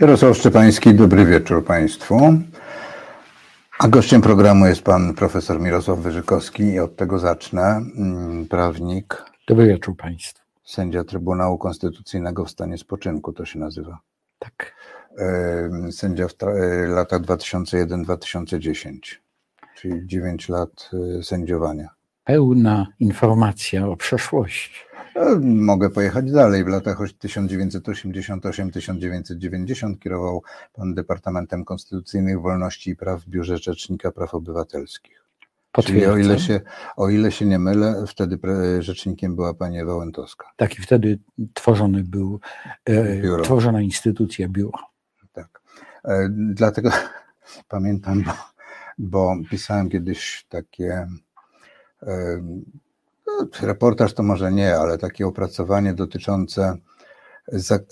Jarosław Szczepański, dobry wieczór Państwu. A gościem programu jest pan profesor Mirosław Wyżykowski i od tego zacznę. Mm, prawnik. Dobry wieczór Państwu. Sędzia Trybunału Konstytucyjnego w stanie spoczynku to się nazywa. Tak. Sędzia w e, latach 2001-2010, czyli 9 lat e, sędziowania. Pełna informacja o przeszłości. E, mogę pojechać dalej. W latach 1988-1990 kierował pan Departamentem Konstytucyjnych Wolności i Praw w Biurze Rzecznika Praw Obywatelskich. Czyli o ile, się, o ile się nie mylę, wtedy rzecznikiem była pani Ewa Łętowska. Tak, i wtedy tworzony był, e, tworzona instytucja biuro. Tak. E, dlatego pamiętam, bo, bo pisałem kiedyś takie no, reportaż to może nie, ale takie opracowanie dotyczące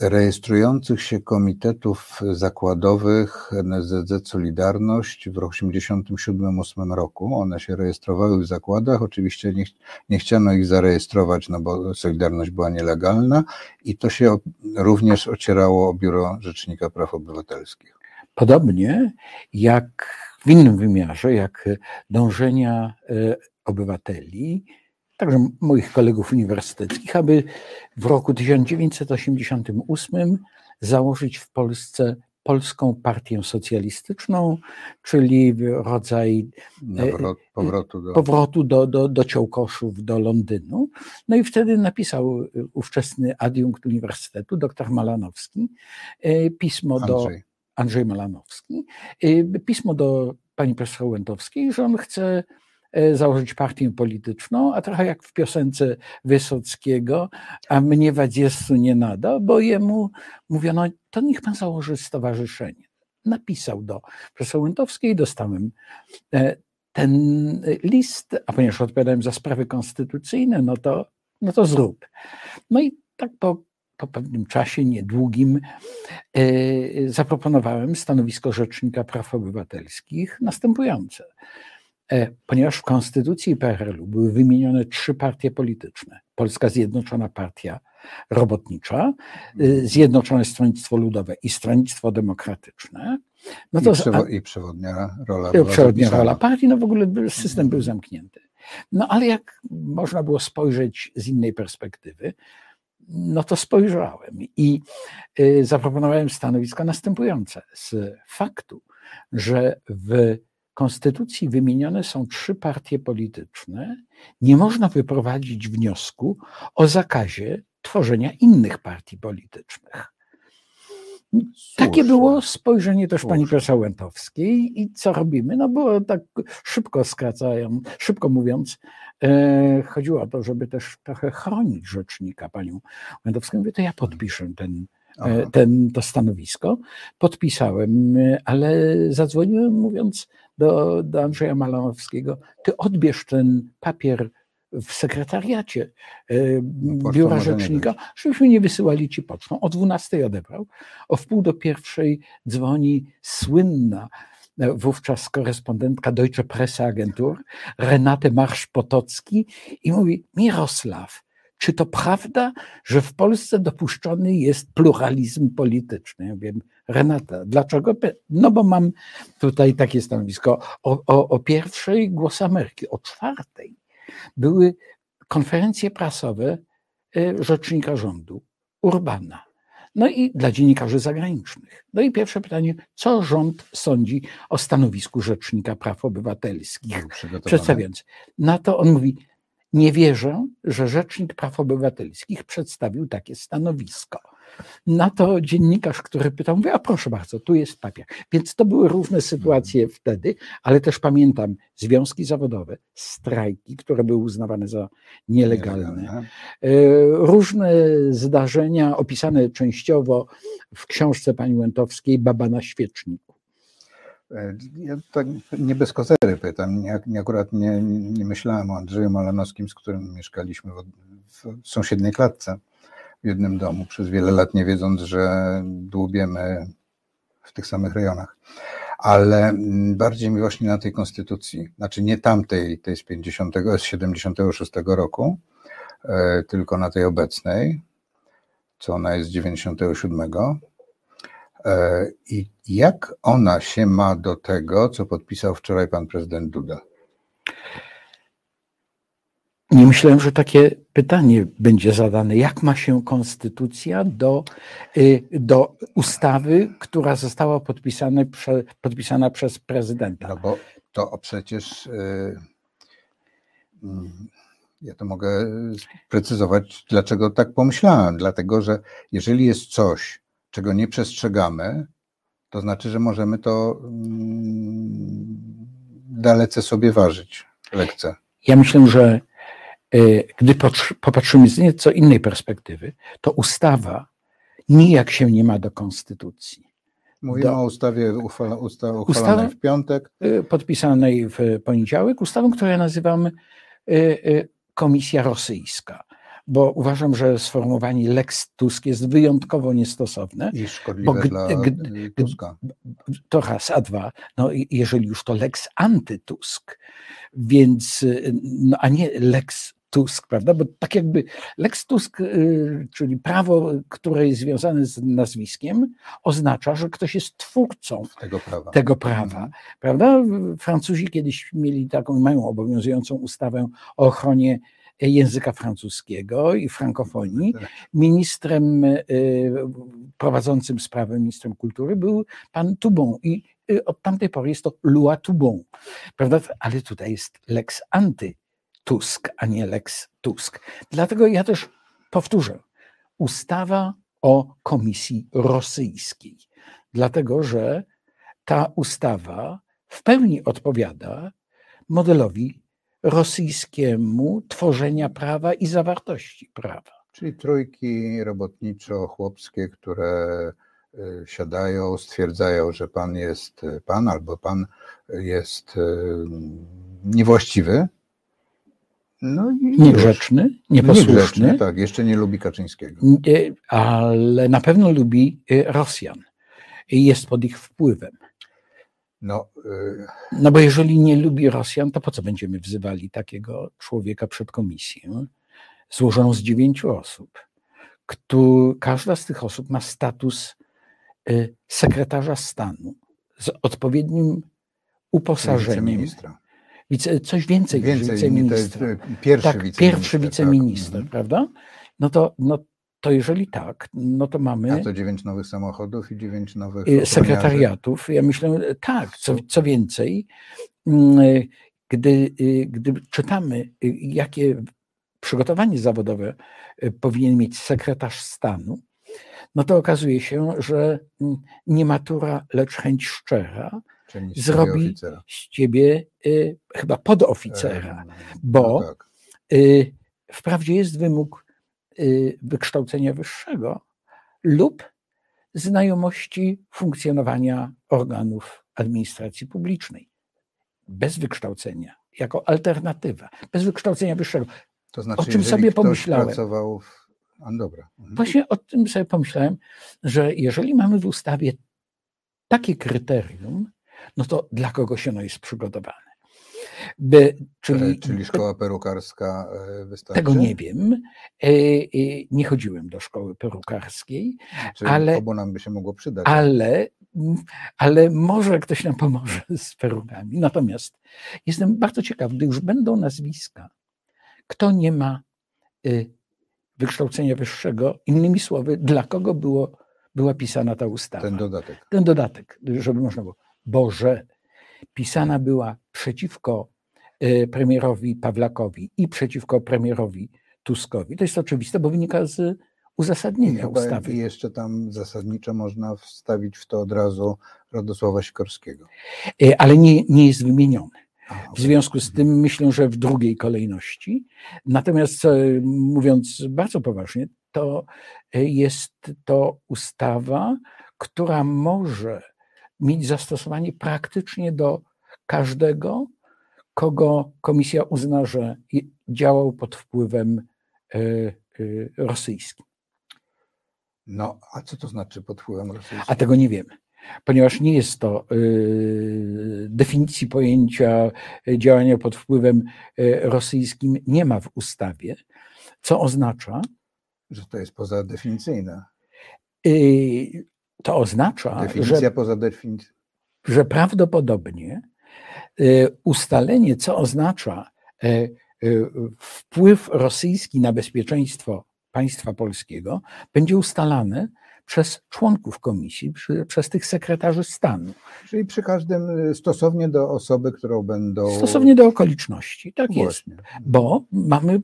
rejestrujących się komitetów zakładowych NSZZ Solidarność w 1987-1988 roku. One się rejestrowały w zakładach. Oczywiście nie, nie chciano ich zarejestrować, no bo Solidarność była nielegalna i to się również ocierało o Biuro Rzecznika Praw Obywatelskich. Podobnie jak w innym wymiarze, jak dążenia e, obywateli także moich kolegów uniwersyteckich, aby w roku 1988 założyć w Polsce Polską Partię Socjalistyczną, czyli rodzaj Nawrot, powrotu, do... powrotu do, do, do Ciołkoszów, do Londynu. No i wtedy napisał ówczesny adiunkt uniwersytetu, dr Malanowski, e, pismo Andrzej. do Andrzej Malanowski, e, pismo do pani profesor Łętowskiej, że on chce E, założyć partię polityczną, a trochę jak w piosence Wysockiego, a mnie Wadziesu nie nada, bo jemu mówiono, to niech pan założy stowarzyszenie. Napisał do profesor Łętowskiej, dostałem e, ten list, a ponieważ odpowiadałem za sprawy konstytucyjne, no to, no to zrób. No i tak po, po pewnym czasie, niedługim, e, zaproponowałem stanowisko Rzecznika Praw Obywatelskich następujące. E, ponieważ w konstytucji PRL-u były wymienione trzy partie polityczne. Polska Zjednoczona Partia Robotnicza, e, mhm. Zjednoczone Stronnictwo Ludowe i Stronnictwo Demokratyczne. No to, I, przewo- I przewodnia rola. I przewodnia rola partii, no w ogóle system był zamknięty. No ale jak można było spojrzeć z innej perspektywy, no to spojrzałem i e, zaproponowałem stanowisko następujące. Z faktu, że w konstytucji wymienione są trzy partie polityczne, nie można wyprowadzić wniosku o zakazie tworzenia innych partii politycznych. Słuszne. Takie było spojrzenie też Słuszne. pani profesor Łętowskiej i co robimy? No bo tak szybko skracają, szybko mówiąc, e, chodziło o to, żeby też trochę chronić rzecznika panią Łętowską. Mówię, to ja podpiszę ten, e, ten, to stanowisko. Podpisałem, e, ale zadzwoniłem mówiąc, do, do Andrzeja Malanowskiego, ty odbierz ten papier w sekretariacie e, biura rzecznika, żebyśmy nie wysyłali ci pocztą. O 12 odebrał, o wpół do pierwszej dzwoni słynna wówczas korespondentka Deutsche Presseagentur Renate Marsz-Potocki i mówi Mirosław, czy to prawda, że w Polsce dopuszczony jest pluralizm polityczny? Ja wiem, Renata, dlaczego? No bo mam tutaj takie stanowisko. O, o, o pierwszej głos Ameryki, o czwartej były konferencje prasowe e, rzecznika rządu, Urbana. No i dla dziennikarzy zagranicznych. No i pierwsze pytanie, co rząd sądzi o stanowisku Rzecznika Praw Obywatelskich? Przedstawiając. Na to on mówi, nie wierzę, że Rzecznik Praw Obywatelskich przedstawił takie stanowisko. Na to dziennikarz, który pytał, mówi, a proszę bardzo, tu jest papier. Więc to były różne sytuacje mhm. wtedy, ale też pamiętam związki zawodowe, strajki, które były uznawane za nielegalne. E, różne zdarzenia opisane częściowo w książce pani Łętowskiej Baba na świeczniku. E, ja nie bez kozery pytam. Nie akurat nie, nie, myślałem o Andrzeju Malanowskim, z którym mieszkaliśmy w, w sąsiedniej klatce w jednym domu przez wiele lat, nie wiedząc, że dłubiemy w tych samych rejonach. Ale bardziej mi właśnie na tej konstytucji, znaczy nie tamtej, tej z 50, z 76 roku, e, tylko na tej obecnej, co ona jest z 97 E, I jak ona się ma do tego, co podpisał wczoraj pan prezydent Duda? Nie myślałem, że takie pytanie będzie zadane. Jak ma się konstytucja do, y, do ustawy, która została podpisana, podpisana przez prezydenta? No bo to przecież y, mm, ja to mogę sprecyzować, dlaczego tak pomyślałem. Dlatego, że jeżeli jest coś, czego nie przestrzegamy, to znaczy, że możemy to mm, dalece sobie ważyć lekce. Ja myślę, że e, gdy popatrzymy z nieco innej perspektywy, to ustawa nijak się nie ma do konstytucji. Mówimy do, o ustawie uchwala, usta, uchwalonej w piątek. E, podpisanej w poniedziałek, ustawą, którą nazywamy e, Komisja Rosyjska bo uważam, że sformułowanie Lex Tusk jest wyjątkowo niestosowne. I szkodliwe bo, dla y, Tuska. To raz, a dwa, no jeżeli już to Lex Antytusk, więc, y, no, a nie Lex Tusk, prawda? Bo tak jakby Lex Tusk, y, czyli prawo, które jest związane z nazwiskiem, oznacza, że ktoś jest twórcą tego prawa. Tego prawa mhm. prawda? Francuzi kiedyś mieli taką, mają obowiązującą ustawę o ochronie języka francuskiego i frankofonii. Tak. Ministrem e, prowadzącym sprawę, ministrem kultury był pan Toubon i e, od tamtej pory jest to loi Toubon, prawda? Ale tutaj jest lex anty Tusk, a nie lex Tusk. Dlatego ja też powtórzę, ustawa o komisji rosyjskiej, dlatego że ta ustawa w pełni odpowiada modelowi rosyjskiemu tworzenia prawa i zawartości prawa. Czyli trójki robotniczo-chłopskie, które y, siadają, stwierdzają, że pan jest pan albo pan jest y, niewłaściwy. No i niegrzeczny, nieposłuszny. Niegrzeczny, tak, jeszcze nie lubi Kaczyńskiego. Ale na pewno lubi y, Rosjan jest pod ich wpływem. No, y... no bo jeżeli nie lubi Rosjan, to po co będziemy wzywali takiego człowieka przed komisję złożoną z dziewięciu osób? Kto, każda z tych osób ma status y, sekretarza stanu z odpowiednim uposażeniem. Wice, coś więcej, więcej niż wiceministra. Y, pierwszy tak, wiceminister. Pierwszy wiceminister, tak. Mhm. prawda? No to, no to jeżeli tak, no to mamy. A to dziewięć nowych samochodów i dziewięć nowych. Y, sekretariatów. Ja myślę, tak, co, co więcej, mm, gdy, y, gdy czytamy, y, jakie przygotowanie zawodowe powinien mieć sekretarz stanu, no to okazuje się, że mm, nie matura, lecz chęć szczera zrobi oficera. z ciebie y, chyba podoficera, bo no tak. y, wprawdzie jest wymóg Y, wykształcenia wyższego lub znajomości funkcjonowania organów administracji publicznej. Bez wykształcenia, jako alternatywa, bez wykształcenia wyższego. To znaczy, o czym sobie pomyślałem. Pracował w... A, dobra. Mhm. Właśnie o tym sobie pomyślałem, że jeżeli mamy w ustawie takie kryterium, no to dla kogoś ono jest przygotowane. By, czyli, czyli szkoła perukarska e, wystarczy? Tego nie wiem. E, nie chodziłem do szkoły perukarskiej, czyli ale. Obu nam by się mogło przydać. Ale, ale może ktoś nam pomoże z perukami. Natomiast jestem bardzo ciekaw, gdy już będą nazwiska, kto nie ma e, wykształcenia wyższego, innymi słowy, dla kogo było, była pisana ta ustawa. Ten dodatek. Ten dodatek, żeby można było. Boże, pisana była przeciwko e, premierowi Pawlakowi i przeciwko premierowi Tuskowi. To jest oczywiste, bo wynika z uzasadnienia ustawy. I jeszcze tam zasadniczo można wstawić w to od razu Radosława Sikorskiego. E, ale nie, nie jest wymieniony. W związku z tym myślę, że w drugiej kolejności. Natomiast mówiąc bardzo poważnie, to jest to ustawa, która może mieć zastosowanie praktycznie do każdego, kogo komisja uzna, że działał pod wpływem e, e, rosyjskim. No, a co to znaczy pod wpływem rosyjskim? A tego nie wiemy, ponieważ nie jest to e, definicji pojęcia działania pod wpływem rosyjskim, nie ma w ustawie, co oznacza, że to jest pozadefinicyjne. to oznacza, Definicja że, poza definicją. że prawdopodobnie y, ustalenie, co oznacza y, y, wpływ rosyjski na bezpieczeństwo państwa polskiego, będzie ustalane przez członków komisji, przy, przez tych sekretarzy stanu. Czyli przy każdym y, stosownie do osoby, którą będą. Stosownie do okoliczności. Tak jest. Właśnie. Bo mamy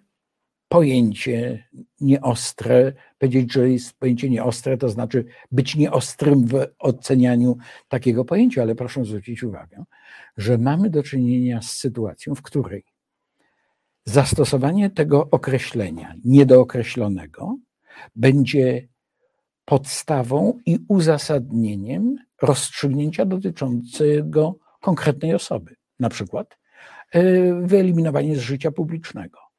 pojęcie nieostre. Powiedzieć, że jest pojęcie nieostre, to znaczy być nieostrym w ocenianiu takiego pojęcia, ale proszę zwrócić uwagę, że mamy do czynienia z sytuacją, w której zastosowanie tego określenia niedookreślonego będzie podstawą i uzasadnieniem rozstrzygnięcia dotyczącego konkretnej osoby, na przykład y, wyeliminowanie z życia publicznego.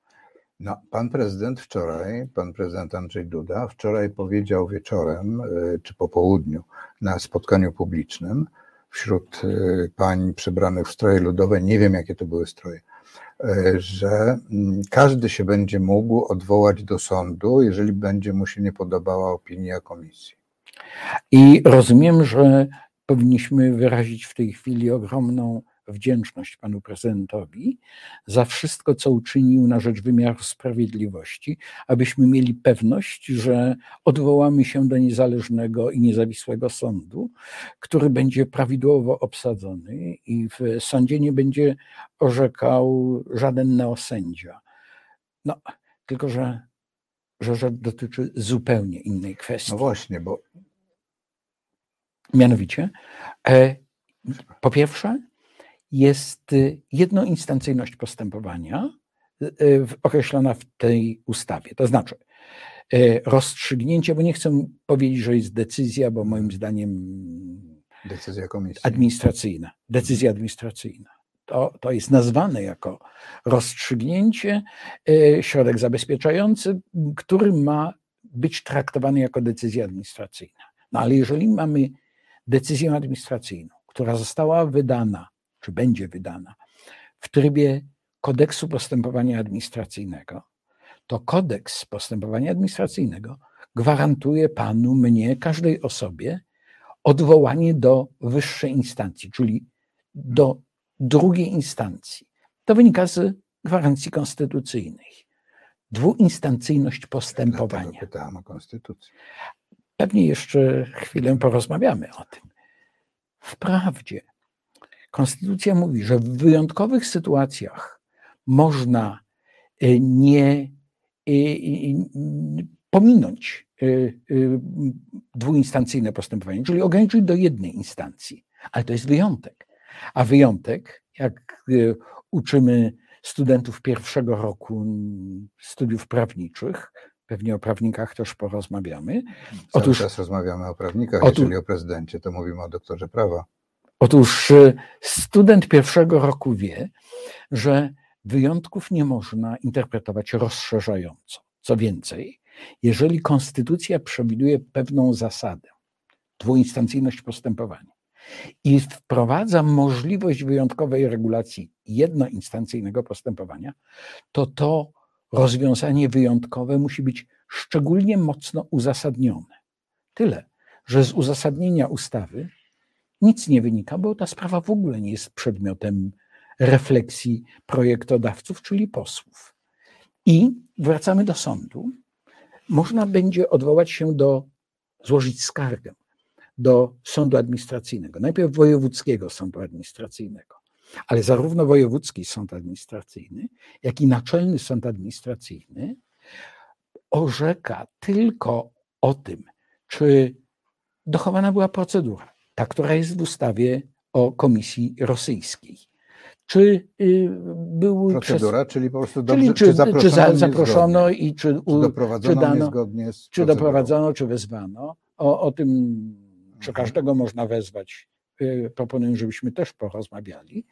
No, pan prezydent wczoraj, pan prezydent Andrzej Duda, wczoraj powiedział wieczorem y, czy po południu na spotkaniu publicznym wśród y, pań przebranych w stroje ludowe, nie wiem jakie to były stroje, y, że mm, każdy się będzie mógł odwołać do sądu, jeżeli będzie mu się nie podobała opinia komisji. I rozumiem, że powinniśmy wyrazić w tej chwili ogromną wdzięczność panu prezydentowi za wszystko, co uczynił na rzecz wymiaru sprawiedliwości, abyśmy mieli pewność, że odwołamy się do niezależnego i niezawisłego sądu, który będzie prawidłowo obsadzony i w sądzie nie będzie orzekał żaden neosędzia. No, tylko że, że rzecz dotyczy zupełnie innej kwestii. No właśnie, bo Mianowicie, e, po pierwsze, jest y, jednoinstancyjność postępowania y, y, określona w tej ustawie. To znaczy, rozstrzygnięcie, bo nie chcę powiedzieć, że jest decyzja, bo moim zdaniem decyzja komisji. administracyjna, decyzja administracyjna. To, to jest nazwane jako rozstrzygnięcie, środek zabezpieczający, który ma być traktowany jako decyzja administracyjna. No ale jeżeli mamy decyzję administracyjną, która została wydana, czy będzie wydana w trybie kodeksu postępowania administracyjnego, to kodeks postępowania administracyjnego gwarantuje panu, mnie, każdej osobie odwołanie do wyższej instancji, czyli do drugiej instancji. To wynika z gwarancji konstytucyjnej. Dwuinstancyjność Dlatego postępowania. pytałem o konstytucję. Pewnie jeszcze chwilę porozmawiamy o tym. Wprawdzie Konstytucja mówi, że w wyjątkowych sytuacjach można y, nie y, y, pominąć dwuinstancyjne postępowanie, czyli ograniczyć do jednej instancji, ale to jest wyjątek. A wyjątek, jak uczymy studentów pierwszego roku studiów prawniczych, pewnie o prawnikach też porozmawiamy, Cały Otóż- czas rozmawiamy o prawnikach, otóż- jeżeli o prezydencie, to mówimy o doktorze prawa. Otóż y, student pierwszego roku wie, że wyjątków nie można interpretować rozszerzająco. Co więcej, jeżeli konstytucja przewiduje pewną zasadę, dwuinstancyjność postępowania i wprowadza możliwość wyjątkowej regulacji jednoinstancyjnego postępowania, to to rozwiązanie wyjątkowe musi być szczególnie mocno uzasadnione. Tyle, że z uzasadnienia ustawy nic nie wynika, bo ta sprawa w ogóle nie jest przedmiotem refleksji projektodawców, czyli posłów. I wracamy do sądu. Można będzie odwołać się do, złożyć skargę do sądu administracyjnego, najpierw wojewódzkiego sądu administracyjnego, ale zarówno wojewódzki sąd administracyjny, jak i naczelny sąd administracyjny orzeka tylko o tym, czy dochowana była procedura, ta, która jest w ustawie o Komisji Rosyjskiej. Czy y, były przez, Procedura, czyli po prostu dobrze, czyli czy, czy, zaproszono, czy za, zaproszono i czy, czy doprowadzono czy dano- czy procedurą? doprowadzono, czy wezwano. O, o tym, czy Mhm. każdego można wezwać, y, proponuję, żebyśmy też porozmawiali.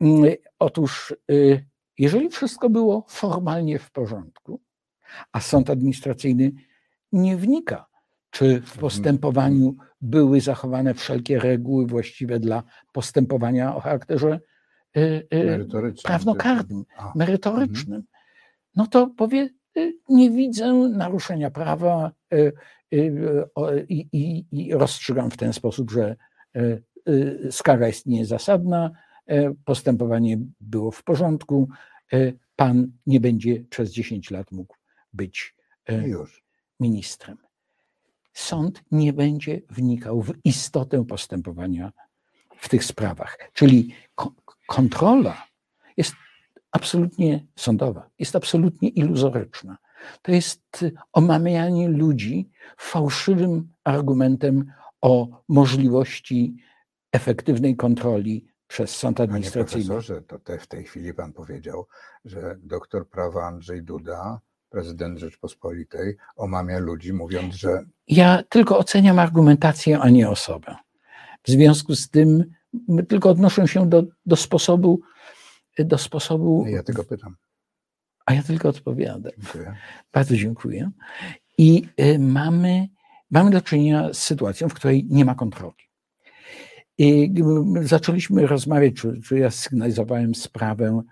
Mm, Otóż, y, jeżeli wszystko było formalnie w porządku, a sąd administracyjny nie wnika, czy w postępowaniu były zachowane wszelkie reguły właściwe dla postępowania o charakterze y, y, prawnokarnym, czy- A, merytorycznym, no to powie, y, nie widzę naruszenia prawa, i, i, i rozstrzygam w ten sposób, że skara jest niezasadna, postępowanie było w porządku, pan nie będzie przez 10 lat mógł być Już. ministrem. Sąd nie będzie wnikał w istotę postępowania w tych sprawach. Czyli kontrola jest absolutnie sądowa, jest absolutnie iluzoryczna. To jest omamianie ludzi fałszywym argumentem o możliwości efektywnej kontroli przez sąd administracyjny. Panie profesorze, to te, w tej chwili pan powiedział, że doktor prawa Andrzej Duda, prezydent Rzeczpospolitej, omamia ludzi, mówiąc, że. Ja tylko oceniam argumentację, a nie osobę. W związku z tym tylko odnoszę się do, do sposobu, do sposobu. Ja tylko pytam. A ja tylko odpowiadam. Dziękuję. Bardzo dziękuję. I y, mamy, mamy do czynienia z sytuacją, w której nie ma kontroli. I zaczęliśmy rozmawiać, czy, czy ja sygnalizowałem sprawę,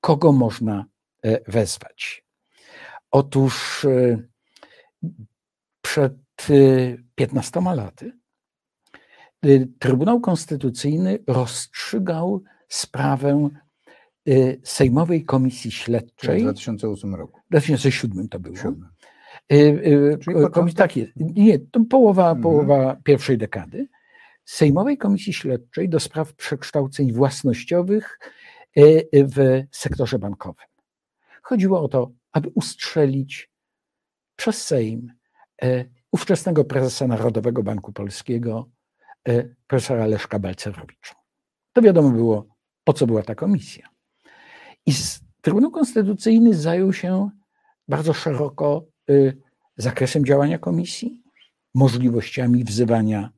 kogo można e, wezwać. Otóż e, przed 15 e, laty Trybunał Konstytucyjny rozstrzygał sprawę Sejmowej Komisji Śledczej. W 2008 roku. W 2007 to było. 7. Komis, tak jest. Nie, to połowa, mhm. połowa pierwszej dekady. Sejmowej Komisji Śledczej do spraw przekształceń własnościowych w sektorze bankowym. Chodziło o to, aby ustrzelić przez Sejm e, ówczesnego prezesa Narodowego Banku Polskiego, e, profesora Leszka Balcerowicza. To wiadomo było, po co była ta komisja. I Trybunał Konstytucyjny zajął się bardzo szeroko zakresem działania komisji, możliwościami wzywania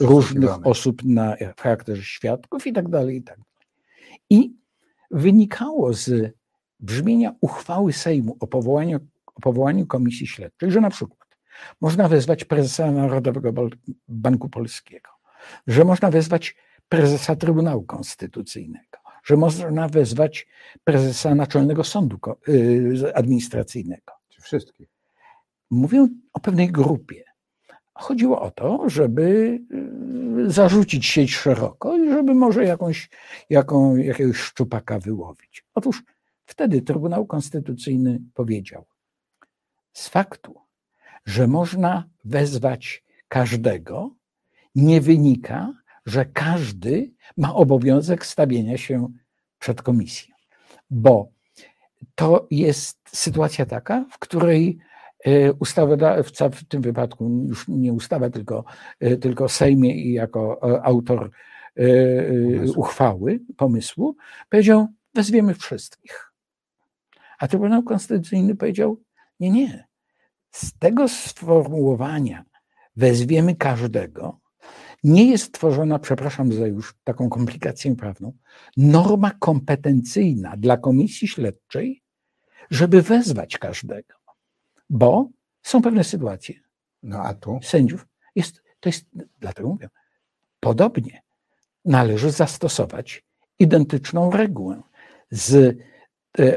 różnych osób na, charakterze świadków i tak dalej, i tak dalej. I wynikało z brzmienia uchwały Sejmu o powołaniu, o powołaniu komisji śledczej, że na przykład można wezwać prezesa Narodowego Banku Polskiego, że można wezwać prezesa Trybunału Konstytucyjnego, że można wezwać prezesa Naczelnego Sądu y, Administracyjnego. Wszystkich. Mówię o pewnej grupie. Chodziło o to, żeby y, zarzucić sieć szeroko i żeby może jakąś, jaką, jakiegoś szczupaka wyłowić. Otóż wtedy Trybunał Konstytucyjny powiedział: Z faktu, że można wezwać każdego, nie wynika, że każdy ma obowiązek stawienia się przed komisją, bo to jest sytuacja taka, w której E, ustawodawca, w tym wypadku już nie ustawa, tylko, e, tylko Sejmie i jako e, autor uchwały, pomysłu, powiedział, wezwiemy wszystkich. A Trybunał Konstytucyjny powiedział, nie, nie. Z tego sformułowania wezwiemy każdego, nie jest tworzona, przepraszam za już taką komplikację prawną, norma kompetencyjna dla komisji śledczej, żeby wezwać każdego bo są pewne sytuacje. No a tu? Sędziów. Jest, to jest, dlatego mówię, podobnie należy zastosować identyczną regułę z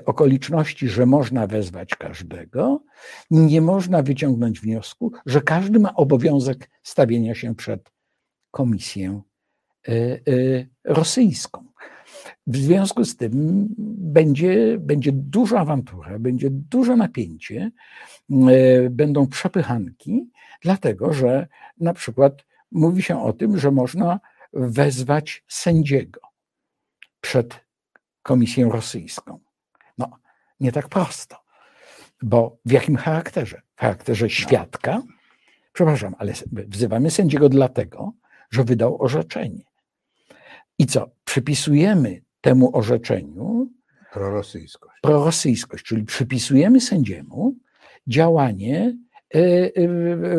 okoliczności, że można wezwać każdego, nie można wyciągnąć wniosku, że każdy ma obowiązek stawienia się przed komisję e, e, rosyjską. W związku z tym będzie, będzie duża awantura, będzie duże napięcie, e, będą przepychanki, dlatego że na przykład mówi się o tym, że można wezwać sędziego przed komisją rosyjską. No, nie tak prosto, bo w jakim charakterze? W charakterze świadka? Przepraszam, ale wzywamy sędziego dlatego, że wydał orzeczenie. I co? Przypisujemy temu orzeczeniu prorosyjskość. prorosyjskość, czyli przypisujemy sędziemu działanie e, e,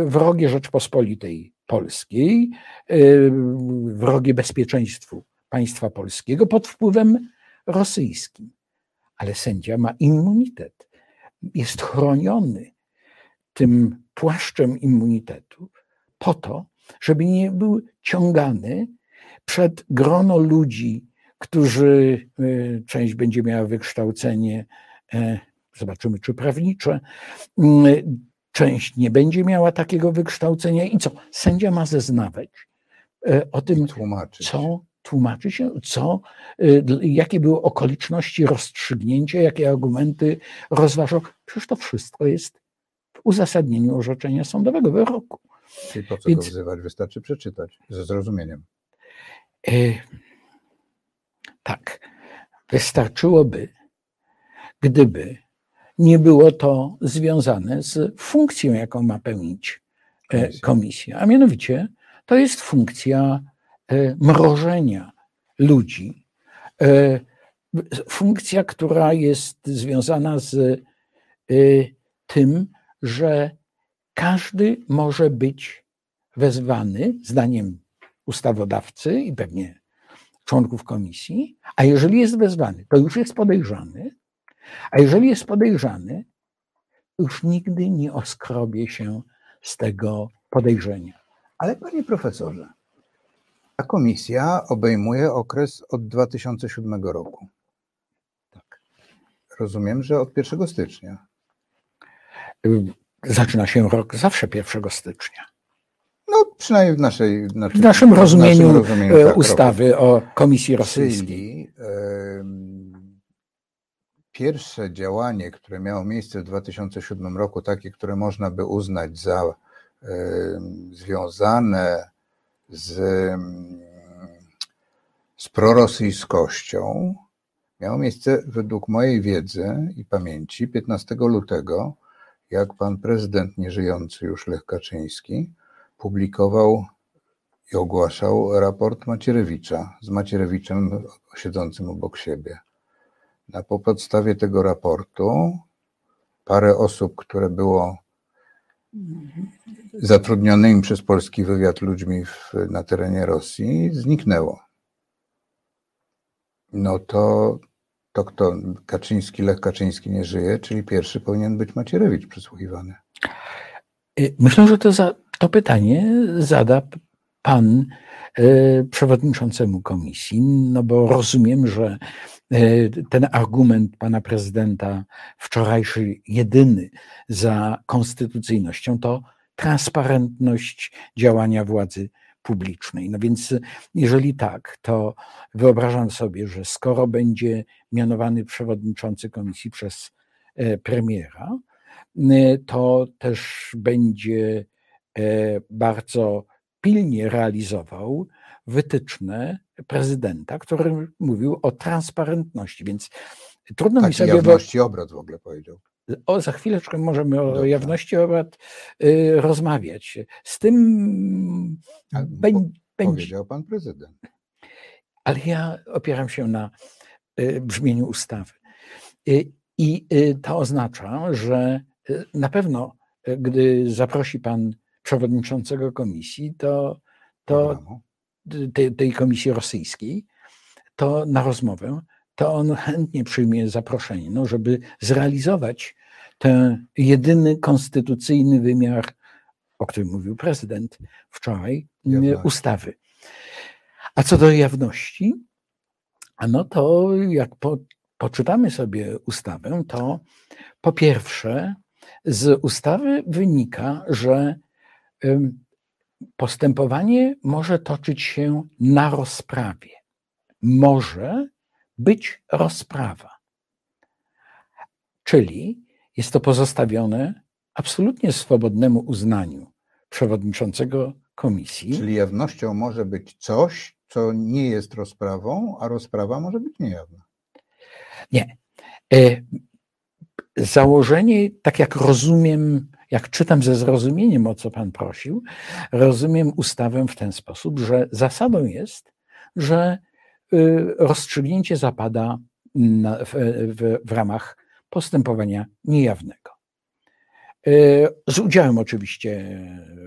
wrogie Rzeczpospolitej Polskiej, e, wrogie bezpieczeństwu państwa polskiego pod wpływem rosyjskim. Ale sędzia ma immunitet. Jest chroniony tym płaszczem immunitetu po to, żeby nie był ciągany przed grono ludzi, którzy, y, część będzie miała wykształcenie, e, zobaczymy czy prawnicze, mm, część nie będzie miała takiego wykształcenia i co? Sędzia ma zeznawać e, o tym, Tłumaczyć. co tłumaczy się, co, y, jakie były okoliczności rozstrzygnięcia, jakie argumenty rozważał. Przecież to wszystko jest w uzasadnieniu orzeczenia sądowego wyroku. Czyli po co Więc- go wzywać? Wystarczy przeczytać ze zrozumieniem. E, tak, wystarczyłoby, gdyby nie było to związane z funkcją, jaką ma pełnić e, Komisja. komisja, a mianowicie to jest funkcja mrożenia ludzi, e, funkcja, która jest związana z e, tym, że każdy może być wezwany, zdaniem ustawodawcy i pewnie członków komisji, a jeżeli jest wezwany, to już jest podejrzany, a jeżeli jest podejrzany, to już nigdy nie oskrobie się z tego podejrzenia. Ale panie profesorze, ta komisja obejmuje okres od 2007 roku. Tak. Rozumiem, że od 1 stycznia. Zaczyna się rok zawsze 1 stycznia. No, przynajmniej w naszej. Znaczy, W naszym rozumieniu, rozumieniu e, tak, ustawy o Komisji Rosyjskiej. Czyli em, pierwsze działanie, które miało miejsce w 2007 roku, takie, które można by uznać za związane z, em, z prorosyjskością, miało miejsce według mojej wiedzy i pamięci 15 lutego, jak pan prezydent nieżyjący już Lech Kaczyński publikował i ogłaszał raport Macierewicza z Macierewiczem siedzącym obok siebie. Na po podstawie tego raportu parę osób, które było zatrudnionymi przez polski wywiad ludźmi w, na terenie Rosji, zniknęło. No to, to kto? Kaczyński, Lech Kaczyński nie żyje, czyli pierwszy powinien być Macierewicz przesłuchiwany. Y, Myślę, że to, za, to pytanie zada pan e, przewodniczącemu komisji, no bo rozumiem, że e, ten argument pana prezydenta wczorajszy, jedyny za konstytucyjnością, to transparentność działania władzy publicznej. No więc, jeżeli tak, to wyobrażam sobie, że skoro będzie mianowany przewodniczący komisji przez e, premiera, y, to też będzie e, bardzo pilnie realizował wytyczne prezydenta, który mówił o transparentności. Więc trudno mi sobie. jawności obrad w ogóle powiedział. O, za chwileczkę możemy o Dobrze. jawności obrad y, rozmawiać. Z tym A, będzie. Powiedział pan prezydent. Ale ja opieram się na y, brzmieniu ustawy. Y, I y, to oznacza, że y, na pewno, y, gdy zaprosi pan przewodniczącego komisji, to, to tej komisji rosyjskiej, to na rozmowę, to on chętnie przyjmie zaproszenie, no, żeby zrealizować ten jedyny konstytucyjny wymiar, o którym mówił prezydent wczoraj, ustawy. A co do jawności, no to jak po, poczytamy sobie ustawę, to po pierwsze z ustawy wynika, że postępowanie może toczyć się na rozprawie. Może być rozprawa. Czyli jest to pozostawione absolutnie swobodnemu uznaniu przewodniczącego komisji. Czyli jawnością może być coś, co nie jest rozprawą, a rozprawa może być niejawna. Nie. E, Założenie, tak jak rozumiem, jak czytam ze zrozumieniem, o co Pan prosił, rozumiem ustawę w ten sposób, że zasadą jest, że rozstrzygnięcie zapada na, w, w, w ramach postępowania niejawnego. Y, Z udziałem oczywiście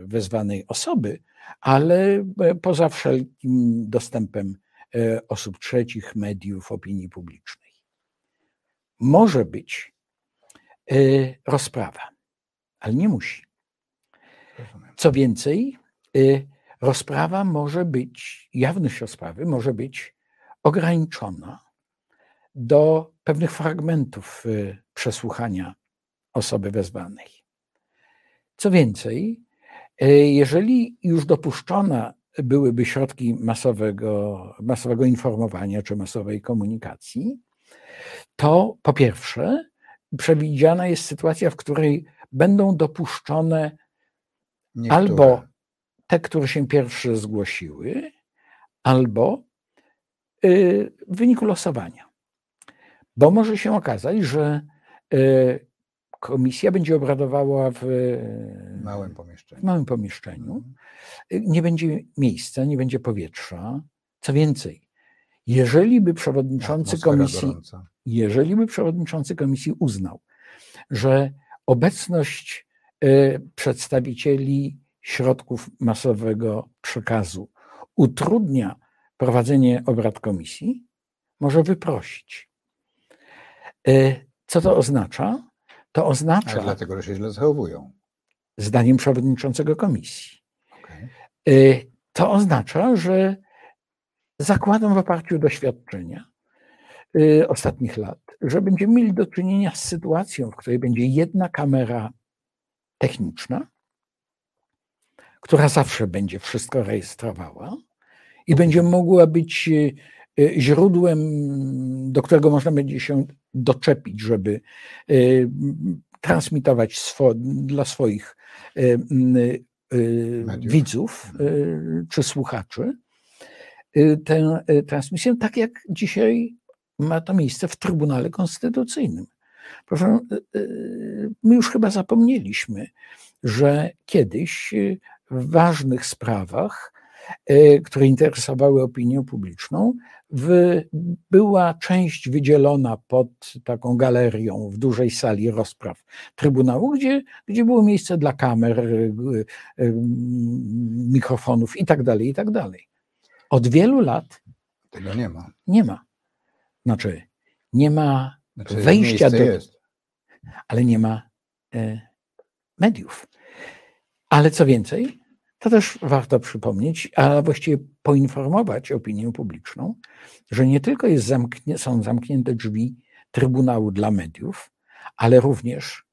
wezwanej osoby, ale e, poza wszelkim dostępem e, osób trzecich, mediów, opinii publicznej. Może być e, rozprawa, ale nie musi. Co więcej, y, rozprawa może być, jawność rozprawy może być ograniczona do pewnych fragmentów y, przesłuchania osoby wezwanej. Co więcej, e, jeżeli już dopuszczone byłyby środki masowego, masowego informowania czy masowej komunikacji, to po pierwsze przewidziana jest sytuacja, w której będą dopuszczone Niektóre. albo te, które się pierwsze zgłosiły, albo y, w wyniku losowania. Bo może się okazać, że y, komisja będzie obradowała w małym pomieszczeniu. W małym pomieszczeniu. Nie będzie miejsca, nie będzie powietrza. Co więcej, jeżeli by przewodniczący komisji, gorąca. jeżeli by przewodniczący komisji uznał, że obecność y, przedstawicieli środków masowego przekazu utrudnia prowadzenie obrad komisji, może wyprosić. Y, co to oznacza? To oznacza. Ale dlatego, że się źle zachowują. Zdaniem przewodniczącego komisji. Okay. To oznacza, że zakładam w oparciu o doświadczenia y, ostatnich lat, że będziemy mieli do czynienia z sytuacją, w której będzie jedna kamera techniczna, która zawsze będzie wszystko rejestrowała i będzie mogła być y, y, źródłem, do którego można będzie się doczepić, żeby transmitować swo, dla swoich widzów czy słuchaczy tę transmisję, tak jak dzisiaj ma to miejsce w Trybunale Konstytucyjnym. Proszę, my już chyba zapomnieliśmy, że kiedyś w ważnych sprawach, które interesowały opinię publiczną, w, była część wydzielona pod taką galerią w dużej sali rozpraw Trybunału, gdzie, gdzie było miejsce dla kamer, mikrofonów itd., tak itd. Tak od wielu lat tego nie ma. Nie ma. Znaczy, nie ma znaczy, wejścia do. Jest. Ale nie ma e, mediów. Ale co więcej, to też warto przypomnieć, a właściwie poinformować opinię publiczną, że nie tylko jest zamknie, są zamknięte drzwi Trybunału dla mediów, ale również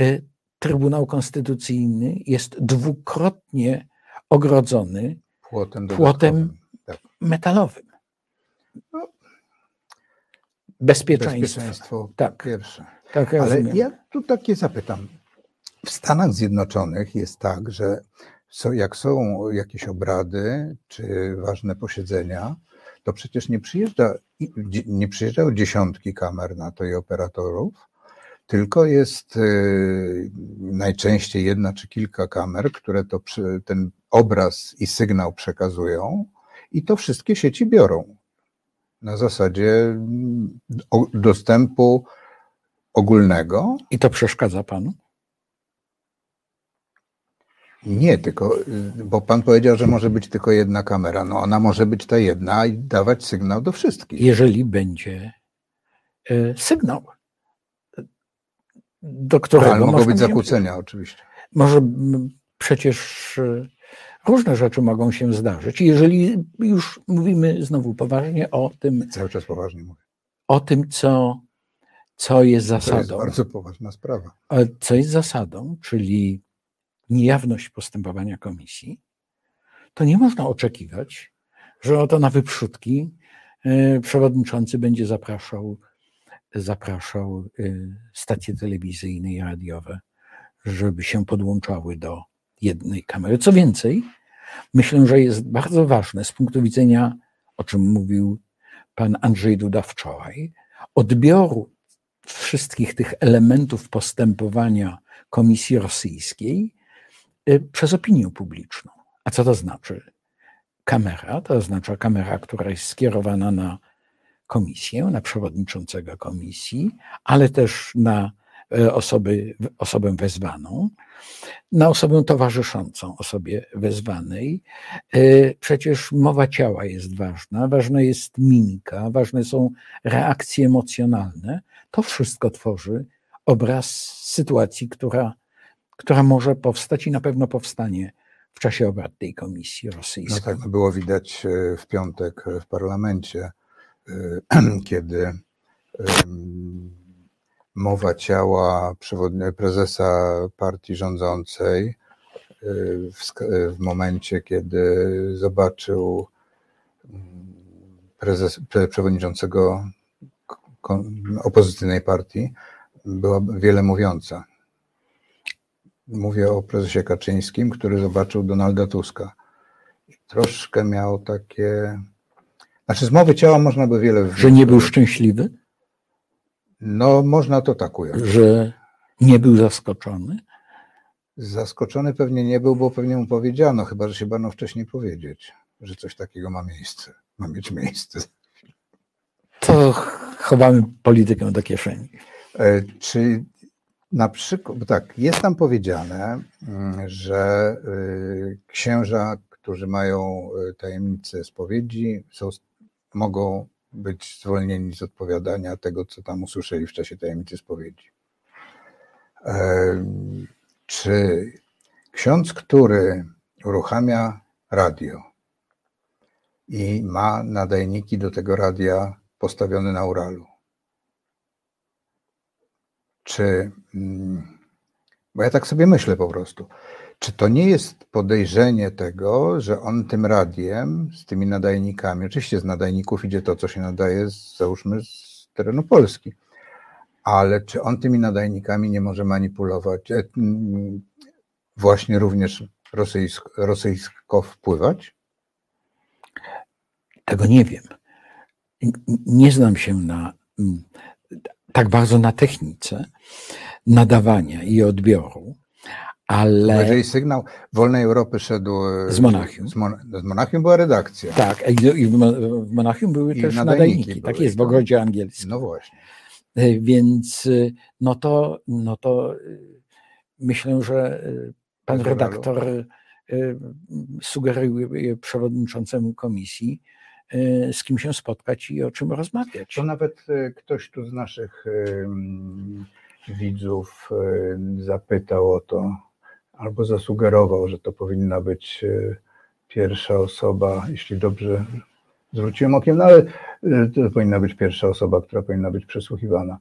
e, Trybunał Konstytucyjny jest dwukrotnie ogrodzony płotem, płotem metalowym. No, bezpieczeństwo. Bezpieczeństwo tak. pierwsze. Tak, Ale ja tu takie zapytam. W Stanach Zjednoczonych jest tak, że są, jak są jakieś obrady czy ważne posiedzenia, to przecież nie, przyjeżdża, nie przyjeżdżają dziesiątki kamer na to i operatorów, tylko jest y, najczęściej jedna czy kilka kamer, które to, ten obraz i sygnał przekazują i to wszystkie sieci biorą na zasadzie mm, dostępu ogólnego. I to przeszkadza panu? Nie, tylko, bo pan powiedział, że może być tylko jedna kamera. No ona może być ta jedna i dawać sygnał do wszystkich. Jeżeli będzie y, sygnał, do którego. Ale mogą być zakłócenia, oczywiście. Może przecież y, Różne rzeczy mogą się zdarzyć. Jeżeli już mówimy znowu poważnie o tym. Cały czas poważnie mówię. O tym, co, co jest zasadą. To jest bardzo poważna sprawa. Co jest zasadą, czyli niejawność postępowania komisji, to nie można oczekiwać, że oto na wyprzódki e, przewodniczący będzie zapraszał, zapraszał e, stacje telewizyjne i radiowe, żeby się podłączały do jednej kamery. Co więcej, myślę, że jest bardzo ważne z punktu widzenia, o czym mówił pan Andrzej Duda wczoraj, odbioru wszystkich tych elementów postępowania Komisji Rosyjskiej przez opinię publiczną. A co to znaczy? Kamera, to oznacza kamera, która jest skierowana na komisję, na przewodniczącego komisji, ale też na E, osoby, osobę wezwaną, na osobę towarzyszącą osobie wezwanej. E, przecież mowa ciała jest ważna, ważna jest mimika, ważne są reakcje emocjonalne. To wszystko tworzy obraz sytuacji, która, która może powstać i na pewno powstanie w czasie obrad tej komisji rosyjskiej. No tak było widać e, w piątek w parlamencie, kiedy mowa ciała prezesa partii rządzącej w, w momencie, kiedy zobaczył mm, prezes, przewodniczącego opozycyjnej partii, była wiele mówiąca. Mówię o prezesie Kaczyńskim, który zobaczył Donalda Tuska. Troszkę miał takie. Znaczy, z mowy ciała można by wiele. Że nie był szczęśliwy? No, można to tak ująć. Że nie był zaskoczony? Zaskoczony pewnie nie był, bo pewnie mu powiedziano, chyba że się bano wcześniej powiedzieć, że coś takiego ma miejsce, ma mieć miejsce. To chowamy politykę do kieszeni. E, czy na przykład, tak, jest tam powiedziane, mm, że y, księża, którzy mają y, tajemnice spowiedzi, są, mogą być zwolnieni z odpowiadania tego, co tam usłyszeli w czasie tajemnicy spowiedzi. Czy ksiądz, który uruchamia radio i ma nadajniki do tego radia postawione na Uralu, czy, mm, bo ja tak sobie myślę po prostu, czy to nie jest podejrzenie tego, że on tym radiem, z tymi nadajnikami, oczywiście z nadajników idzie to, co się nadaje, z, załóżmy, z terenu Polski, ale czy on tymi nadajnikami nie może manipulować, e, mm, właśnie również rosyjsko, wpływać? Tego nie wiem. Nie znam się na mm, tak bardzo na technice nadawania i odbioru, ale... Jeżeli sygnał Wolnej Europy szedł... E, z Monachium. Z, Mon z Monachium była redakcja. Tak, i w Monachium były I też nadajniki. nadajniki tak jest, w ogrodzie angielskim. No właśnie. E, więc e, no to, no to myślę, że pan redaktor sugeruje przewodniczącemu komisji, z kim się spotkać i o czym rozmawiać. To nawet ktoś tu z naszych widzów zapytał o to, albo zasugerował, że to powinna być e, pierwsza osoba, jeśli dobrze zwróciłem okiem, no ale e, to powinna być pierwsza osoba, która powinna być przesłuchiwana.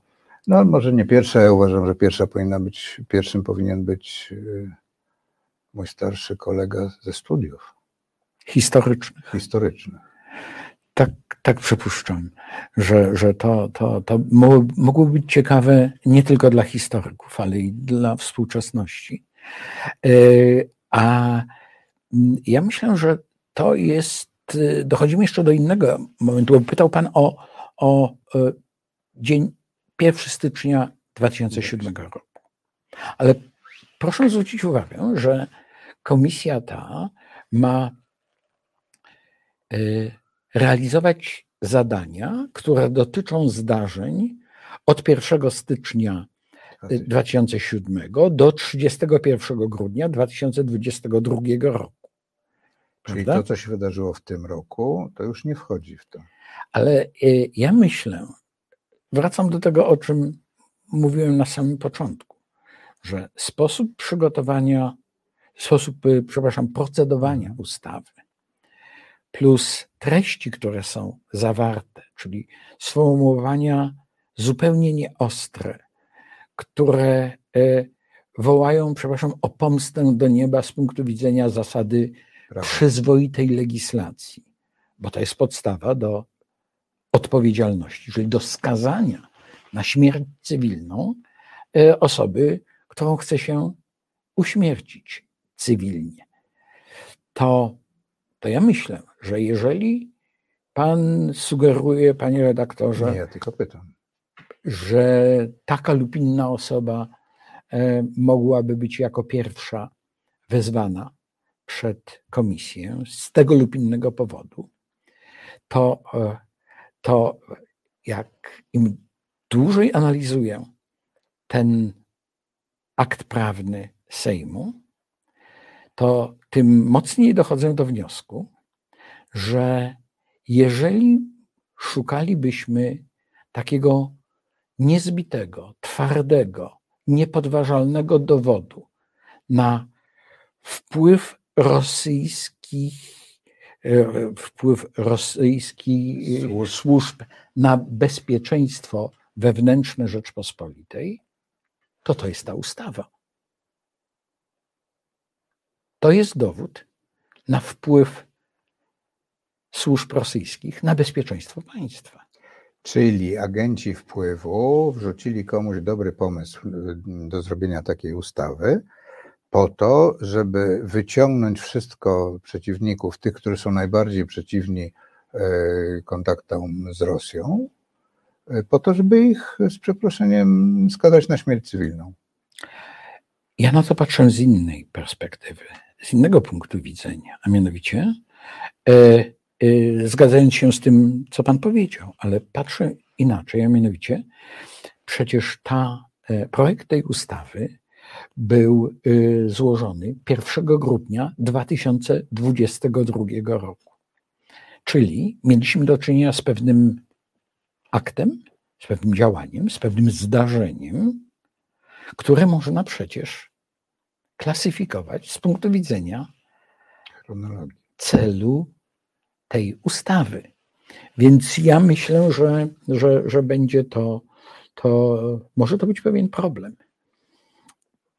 No może nie pierwsza, ja uważam, że pierwsza powinna być, pierwszym powinien być e, mój starszy kolega ze studiów. Historycznych. Historycznych. Tak, tak przypuszczam, że, że to, to, to mogło być ciekawe nie tylko dla historyków, ale i dla współczesności. E, a ja myślę, że to jest, y, dochodzimy jeszcze do innego momentu, bo pytał Pan o, o e, dzień 1 stycznia 2007 roku. Ale proszę zwrócić uwagę, że komisja ta ma e, realizować zadania, które dotyczą zdarzeń od 1 stycznia 2007 do 31 grudnia 2022 roku. Czyli Prawda? to, co się wydarzyło w tym roku, to już nie wchodzi w to. Ale y, ja myślę, wracam do tego, o czym mówiłem na samym początku, że sposób przygotowania, sposób, y, przepraszam, procedowania mhm. ustawy plus treści, które są zawarte, czyli sformułowania zupełnie nieostre, które e, wołają, przepraszam, o pomstę do nieba z punktu widzenia zasady Prawda. przyzwoitej legislacji, bo to jest podstawa do odpowiedzialności, czyli do skazania na śmierć cywilną e, osoby, którą chce się uśmiercić cywilnie. To, to ja myślę, że jeżeli pan sugeruje, panie redaktorze. Nie, ja tylko pytam że taka lub inna osoba e, mogłaby być jako pierwsza wezwana przed komisję z tego lub innego powodu, to, e, to jak im dłużej analizuję ten akt prawny Sejmu, to tym mocniej dochodzę do wniosku, że jeżeli szukalibyśmy takiego niezbitego, twardego, niepodważalnego dowodu na wpływ rosyjskich e, wpływ rosyjskich służb na bezpieczeństwo wewnętrzne Rzeczpospolitej, to to jest ta ustawa. To jest dowód na wpływ służb rosyjskich na bezpieczeństwo państwa. Czyli agenci wpływu wrzucili komuś dobry pomysł do zrobienia takiej ustawy, po to, żeby wyciągnąć wszystko przeciwników, tych, którzy są najbardziej przeciwni e, kontaktom z Rosją, e, po to, żeby ich z przeproszeniem skazać na śmierć cywilną. Ja na to patrzę z innej perspektywy, z innego punktu widzenia, a mianowicie e, e, zgadzając się z tym, co Pan powiedział, ale patrzę inaczej, a mianowicie przecież ta e, projekt tej ustawy był y, złożony 1 grudnia 2022 roku. Czyli mieliśmy do czynienia z pewnym aktem, z pewnym działaniem, z pewnym zdarzeniem, które można przecież klasyfikować z punktu widzenia celu tej ustawy. Więc ja myślę, że, że, że będzie to, to, może to być pewien problem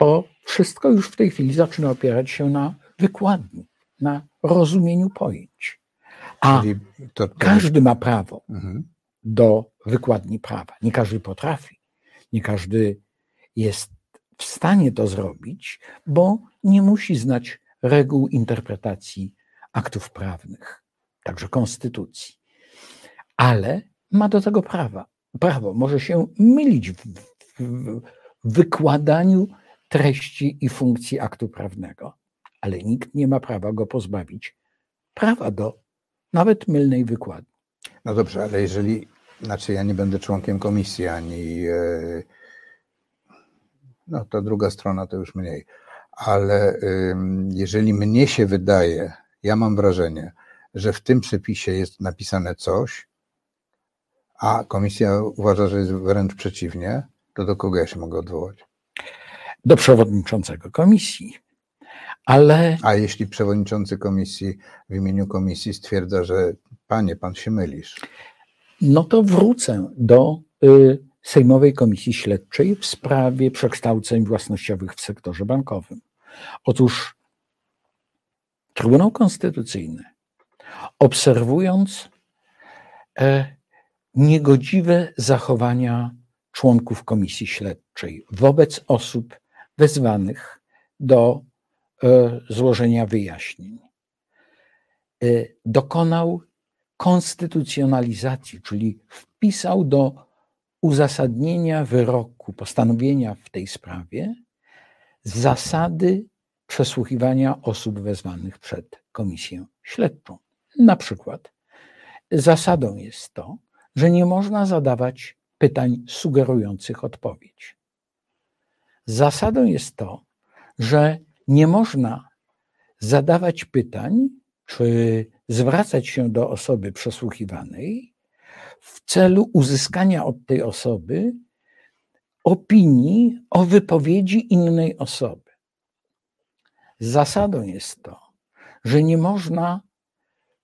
bo wszystko już w tej chwili zaczyna opierać się na wykładni, na rozumieniu pojęć. A to, to... każdy ma prawo mhm. do wykładni prawa. Nie każdy potrafi, nie każdy jest w stanie to zrobić, bo nie musi znać reguł interpretacji aktów prawnych, także konstytucji. Ale ma do tego prawa. Prawo może się mylić w, w, wykładaniu treści i funkcji aktu prawnego, ale nikt nie ma prawa go pozbawić prawa do nawet mylnej wykładni. No dobrze, ale jeżeli, znaczy ja nie będę członkiem komisji ani, e, no to druga strona to już mniej, ale jeżeli mnie się wydaje, ja mam wrażenie, że w tym przepisie jest napisane coś, a komisja uważa, że jest wręcz przeciwnie, to do kogo ja się mogę odwołać? do przewodniczącego komisji. Ale... A jeśli przewodniczący komisji w imieniu komisji stwierdza, że panie, pan się mylisz? No to wrócę do y, Sejmowej Komisji Śledczej w sprawie przekształceń własnościowych w sektorze bankowym. Otóż Trybunał Konstytucyjny, obserwując e, niegodziwe zachowania członków Komisji Śledczej wobec osób wezwanych do e, złożenia wyjaśnień. E, dokonał konstytucjonalizacji, czyli wpisał do uzasadnienia wyroku, postanowienia w tej sprawie zasady przesłuchiwania osób wezwanych przed komisję śledczą. Na przykład zasadą jest to, że nie można zadawać pytań sugerujących odpowiedź. Zasadą jest to, że nie można zadawać pytań, czy zwracać się do osoby przesłuchiwanej w celu uzyskania od tej osoby opinii o wypowiedzi innej osoby. Zasadą jest to, że nie można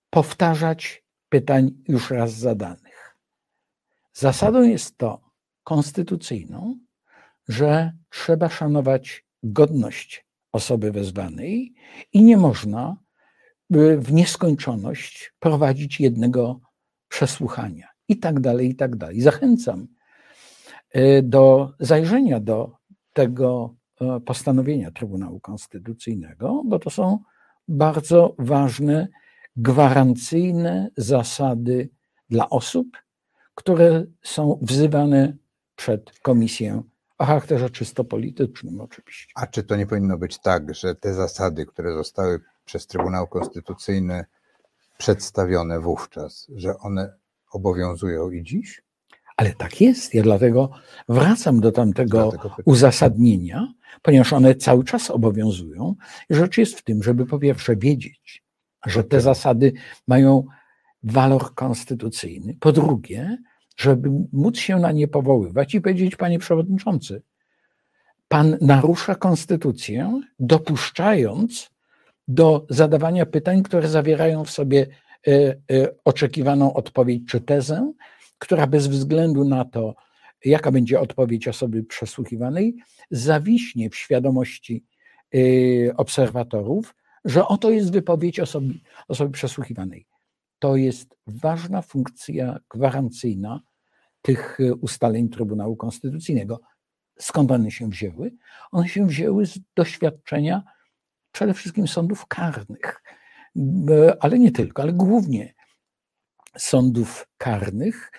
powtarzać pytań już raz zadanych. Zasadą jest to konstytucyjną, że trzeba szanować godność osoby wezwanej i nie można w nieskończoność prowadzić jednego przesłuchania i tak dalej, i tak dalej. Zachęcam e, do zajrzenia do tego e, postanowienia Trybunału Konstytucyjnego, bo to są bardzo ważne, gwarancyjne zasady dla osób, które są wzywane przed komisję o charakterze czysto politycznym oczywiście. A czy to nie powinno być tak, że te zasady, które zostały przez Trybunał Konstytucyjny przedstawione wówczas, że one obowiązują i dziś? Ale tak jest. Ja dlatego wracam do tamtego uzasadnienia, ponieważ one cały czas obowiązują. Rzecz jest w tym, żeby po pierwsze wiedzieć, że te zasady mają walor konstytucyjny. Po drugie, żeby móc się na nie powoływać i powiedzieć, panie przewodniczący, pan narusza konstytucję, dopuszczając do zadawania pytań, które zawierają w sobie oczekiwaną odpowiedź czy tezę, która bez względu na to, jaka będzie odpowiedź osoby przesłuchiwanej, zawiśnie w świadomości y, obserwatorów, że oto jest wypowiedź osoby, osoby przesłuchiwanej. To jest ważna funkcja gwarancyjna tych ustaleń Trybunału Konstytucyjnego. Skąd one się wzięły? One się wzięły z doświadczenia przede wszystkim sądów karnych, ale nie tylko, ale głównie sądów karnych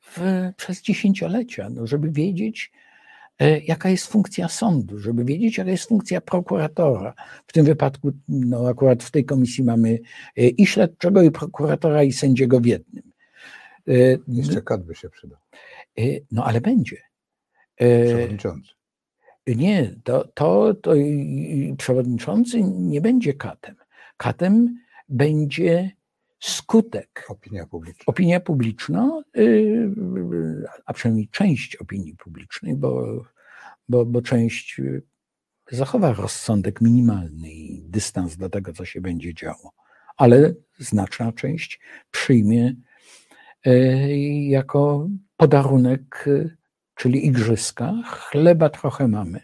w, przez dziesięciolecia, no, żeby wiedzieć, e, jaka jest funkcja sądu, żeby wiedzieć, jaka jest funkcja prokuratora. W tym wypadku, no akurat w tej komisji mamy e, i śledczego, i prokuratora, i sędziego w jednym. E, Jeszcze by się przydał. No ale będzie. Przewodniczący. Nie, to, to, to przewodniczący nie będzie katem. Katem będzie skutek. Opinia publiczna. Opinia publiczna, y, a przynajmniej część opinii publicznej, bo, bo, bo część zachowa rozsądek minimalny i dystans do tego, co się będzie działo, ale znaczna część przyjmie y, jako podarunek, czyli igrzyska. Chleba trochę mamy,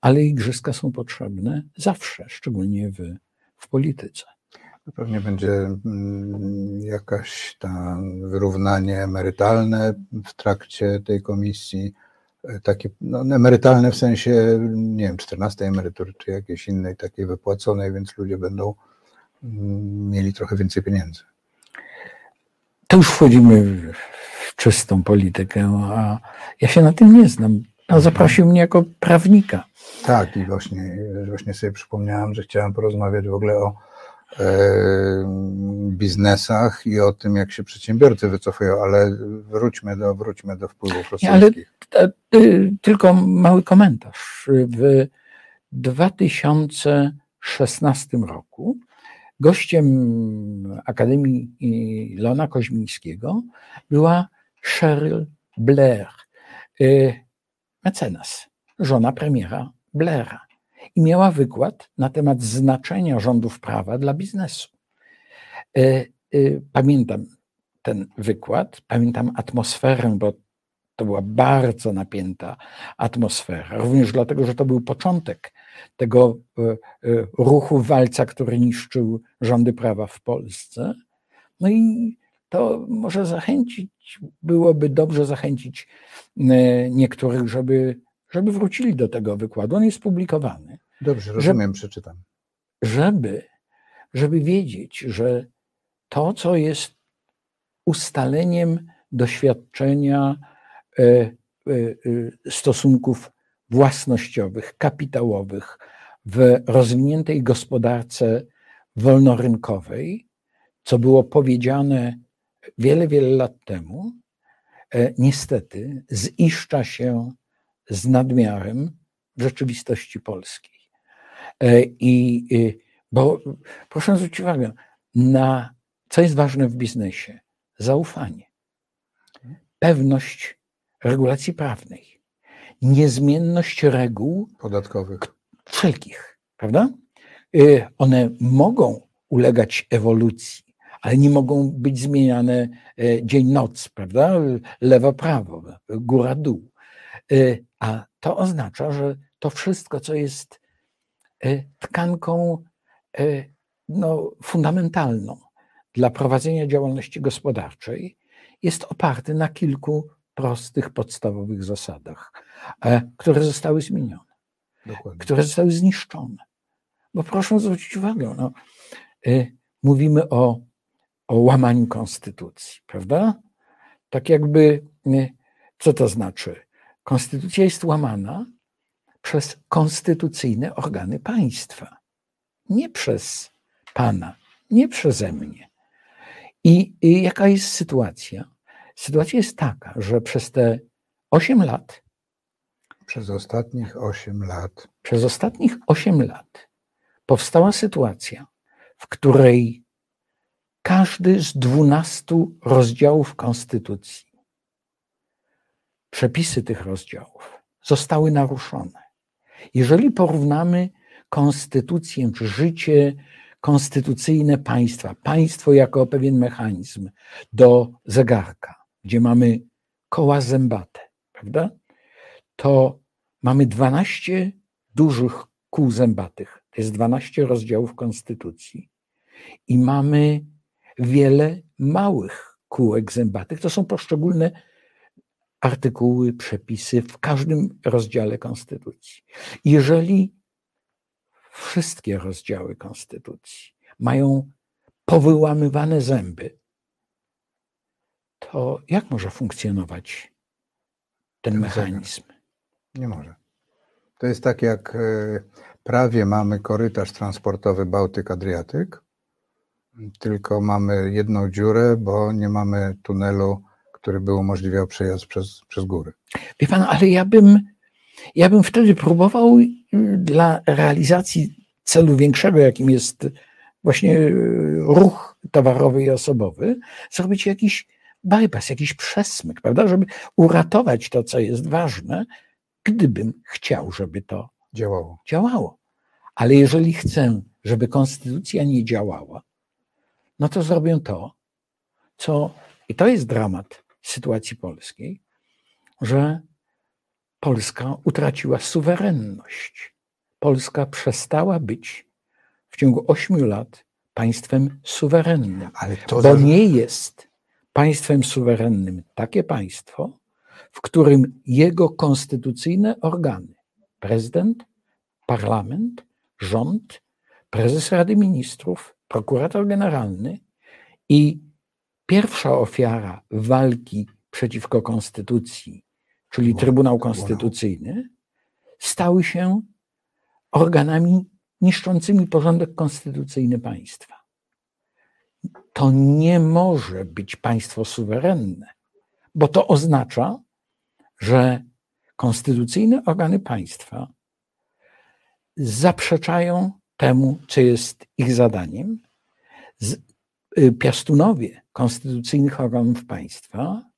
ale igrzyska są potrzebne zawsze, szczególnie w, w polityce. Pewnie będzie mm, jakaś tam wyrównanie emerytalne w trakcie tej komisji. E, takie no, emerytalne w sensie, nie wiem, 14 emerytury czy jakiejś innej takiej wypłaconej, więc ludzie będą mm, mieli trochę więcej pieniędzy. To już wchodzimy w czystą politykę, a ja się na tym nie znam. A zaprosił mnie jako prawnika. Tak, i właśnie, właśnie sobie przypomniałem, że chciałem porozmawiać w ogóle o biznesach i o tym, jak się przedsiębiorcy wycofują, ale wróćmy do, wróćmy do wpływów rosyjskich. Ale y, tylko mały komentarz. W 2016 roku gościem Akademii Lona Koźmińskiego była Cheryl Blair, y, mecenas, żona premiera Blaira i miała wykład na temat znaczenia rządów prawa dla biznesu. E, e, pamiętam ten wykład, pamiętam atmosferę, bo to była bardzo napięta atmosfera, również dlatego, że to był początek tego e, ruchu walca, który niszczył rządy prawa w Polsce. No i to może zachęcić, byłoby dobrze zachęcić niektórych, żeby żeby wrócili do tego wykładu. On jest publikowany. Dobrze, rozumiem, przeczytam. Żeby, żeby wiedzieć, że to, co jest ustaleniem doświadczenia e, e, e, stosunków własnościowych, kapitałowych w rozwiniętej gospodarce wolnorynkowej, co było powiedziane wiele, wiele lat temu, niestety ziszcza się z nadmiarem w rzeczywistości polskiej. E, I y, bo proszę zwrócić uwagę na co jest ważne w biznesie: zaufanie, pewność regulacji prawnej, niezmienność reguł podatkowych, wszelkich, prawda? Y, one mogą ulegać ewolucji, ale nie mogą być zmieniane e, dzień-noc, prawda? Lewo-prawo, góra-dół. E, a to oznacza, że to wszystko, co jest e, tkanką no, fundamentalną dla prowadzenia działalności gospodarczej, jest oparte na kilku prostych, podstawowych zasadach, które zostały zmienione, Dokładnie. które zostały zniszczone. Bo proszę zwrócić uwagę, no, mówimy o, o łamaniu konstytucji, prawda? Tak jakby, co to znaczy? Konstytucja jest łamana przez konstytucyjne organy państwa, nie przez pana, nie przeze mnie. I, I, jaka jest sytuacja? Sytuacja jest taka, że przez te 8 lat. Przez ostatnich 8 lat. Przez ostatnich 8 lat powstała sytuacja, w której każdy z 12 rozdziałów Konstytucji przepisy tych rozdziałów zostały naruszone. Jeżeli porównamy konstytucję czy życie konstytucyjne państwa, państwo jako pewien mechanizm do zegarka, gdzie mamy koła zębate, prawda? To mamy 12 dużych kół zębatych. To jest 12 rozdziałów Konstytucji. I mamy wiele małych kółek zębatych. To są poszczególne artykuły, przepisy w każdym rozdziale Konstytucji. Jeżeli wszystkie rozdziały Konstytucji mają powyłamywane zęby, to jak może funkcjonować ten, mechanizm? Nie może. To jest tak jak e, prawie mamy korytarz transportowy Bałtyk-Adriatyk, tylko mamy jedną dziurę, bo nie mamy tunelu, który by umożliwiał przejazd przez, przez góry. Wie pan, ale ja bym, ja bym wtedy próbował y, dla realizacji celu większego, jakim jest właśnie y, ruch towarowy i osobowy, zrobić jakiś bypass, jakiś przesmyk, prawda, żeby uratować to, co jest ważne, gdybym chciał, żeby to działało. działało. Ale jeżeli chcę, żeby konstytucja nie działała, no to zrobię to, co, i to jest dramat sytuacji polskiej, że Polska utraciła suwerenność. Polska przestała być w ciągu ośmiu lat państwem suwerennym. Ale to bo nie jest państwem suwerennym takie państwo, w którym jego konstytucyjne organy, prezydent, parlament, rząd, prezes Rady Ministrów, prokurator generalny i pierwsza ofiara walki przeciwko konstytucji, czyli Trybunał Konstytucyjny, stały się organami niszczącymi porządek konstytucyjny państwa. To nie może być państwo suwerenne, bo to oznacza, że konstytucyjne organy państwa zaprzeczają temu, co jest ich zadaniem. Y, piastunowie konstytucyjnych organów państwa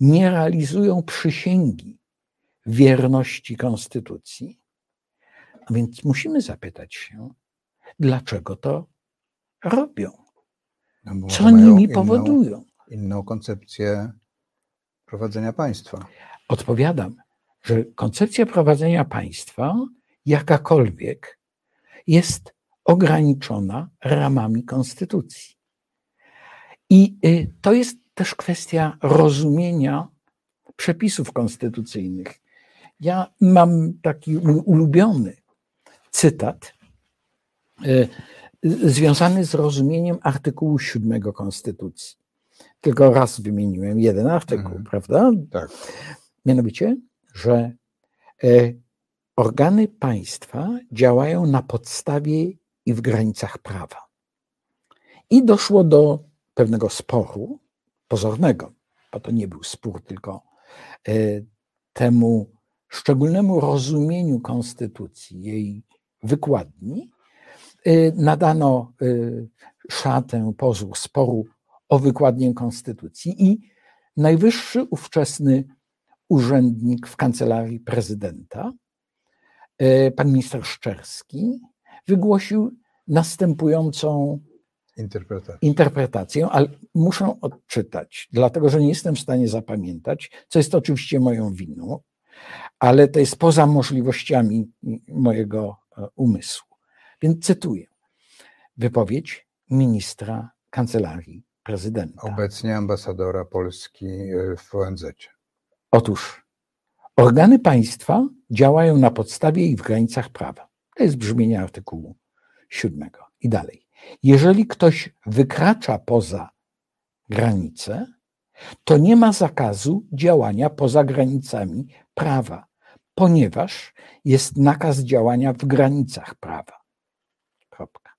nie realizują przysięgi wierności konstytucji. A więc musimy zapytać się, dlaczego to robią? No co nimi inną, powodują? Inną koncepcję prowadzenia państwa. Odpowiadam, że koncepcja prowadzenia państwa, jakakolwiek, jest ograniczona ramami konstytucji. I y, to jest też kwestia rozumienia przepisów konstytucyjnych. Ja mam taki ulubiony cytat y, związany z rozumieniem artykułu 7 Konstytucji. Tylko raz wymieniłem jeden artykuł, mhm. prawda? Tak. Mianowicie, że y, organy państwa działają na podstawie i w granicach prawa. I doszło do pewnego sporu, pozornego, bo to nie był spór, tylko e, temu szczególnemu rozumieniu konstytucji, jej wykładni, e, nadano e, szatę, pozór sporu o wykładnię konstytucji i najwyższy ówczesny urzędnik w kancelarii prezydenta, pan minister Szczerski, wygłosił następującą interpretację. interpretację, ale muszę odczytać, dlatego że nie jestem w stanie zapamiętać, co jest oczywiście moją winą, ale to jest poza możliwościami mojego e, umysłu. Więc cytuję wypowiedź ministra kancelarii prezydenta. Obecnie ambasadora Polski e, w ONZ. Otóż organy państwa działają na podstawie i w granicach prawa. To jest brzmienie artykułu siódmego. I dalej. Jeżeli ktoś wykracza poza granicę, to nie ma zakazu działania poza granicami prawa, ponieważ jest nakaz działania w granicach prawa. Kropka.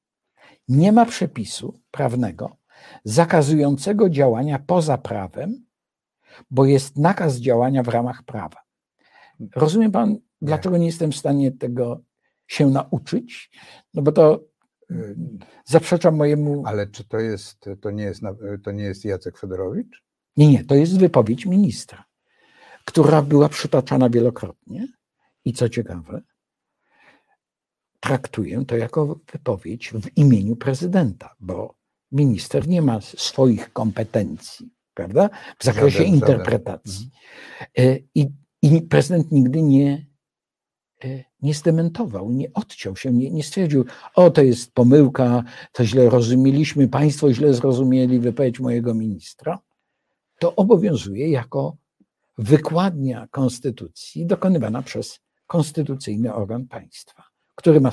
Nie ma przepisu prawnego zakazującego działania poza prawem, bo jest nakaz działania w ramach prawa. Rozumie pan, dlaczego nie jestem w stanie tego się nauczyć? No bo to zaprzeczam mojemu. Ale czy to jest, to nie jest, to nie jest Jacek Fedorowicz? Nie, nie, to jest wypowiedź ministra, która była przytaczana wielokrotnie i co ciekawe, traktuję to jako wypowiedź w imieniu prezydenta, bo minister nie ma swoich kompetencji, prawda, w zakresie żaden, interpretacji. Żaden. I I prezydent nigdy nie, nie zdementował, nie odciął się, nie, nie stwierdził, o to jest pomyłka, to źle rozumieliśmy, państwo źle zrozumieli wypowiedź mojego ministra. To obowiązuje jako wykładnia konstytucji dokonywana przez konstytucyjny organ państwa, który ma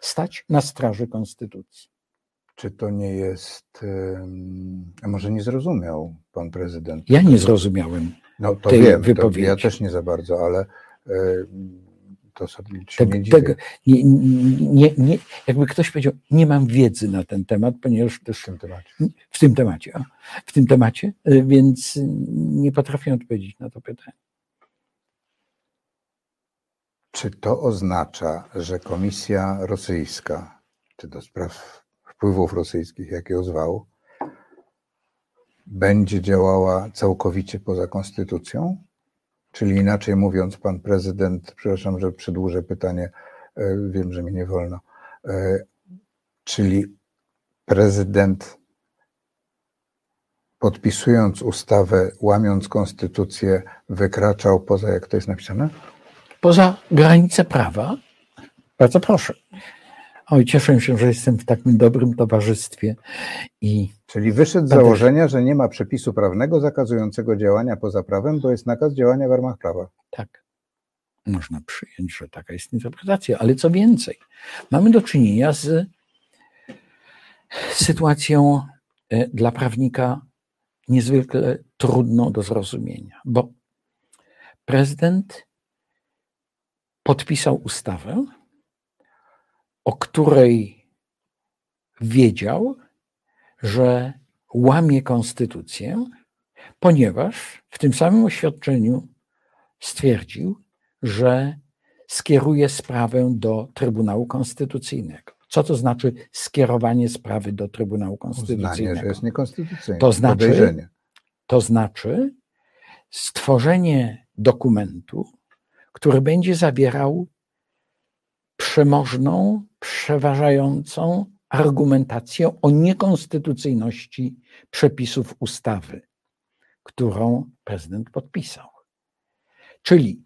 stać na straży konstytucji. Czy to nie jest, a może nie zrozumiał pan prezydent? Ja nie zrozumiałem no, to wiem, wypowiedzi. To ja też nie za bardzo, ale to sobie się nie tego, nie, nie, nie, jakby ktoś powiedział, nie mam wiedzy na ten temat, ponieważ też w tym temacie, w tym temacie, w tym temacie e, więc nie potrafię odpowiedzieć na to pytanie. Czy to oznacza, że komisja rosyjska, czy do spraw wpływów rosyjskich, jak ją zwał, będzie działała całkowicie poza konstytucją? Czyli inaczej mówiąc, pan prezydent, przepraszam, że przedłużę pytanie, e, wiem, że mi nie wolno, e, czyli prezydent podpisując ustawę, łamiąc konstytucję, wykraczał poza, jak to jest napisane? Poza granice prawa. Bardzo proszę. Oj, cieszę się, że jestem w takim dobrym towarzystwie. I Czyli wyszedł z założenia, że nie ma przepisu prawnego zakazującego działania poza prawem, bo jest nakaz działania w ramach prawa. Tak. Można przyjąć, że taka jest interpretacja, ale co więcej, mamy do czynienia z sytuacją e, dla prawnika niezwykle trudną do zrozumienia, bo prezydent podpisał ustawę, o której wiedział, że łamie konstytucję, ponieważ w tym samym oświadczeniu stwierdził, że skieruje sprawę do Trybunału Konstytucyjnego. Co to znaczy skierowanie sprawy do Trybunału Konstytucyjnego? Uznanie, że jest niekonstytucyjne. To znaczy, to znaczy stworzenie dokumentu, który będzie zawierał przemożną, przeważającą argumentację o niekonstytucyjności przepisów ustawy, którą prezydent podpisał. Czyli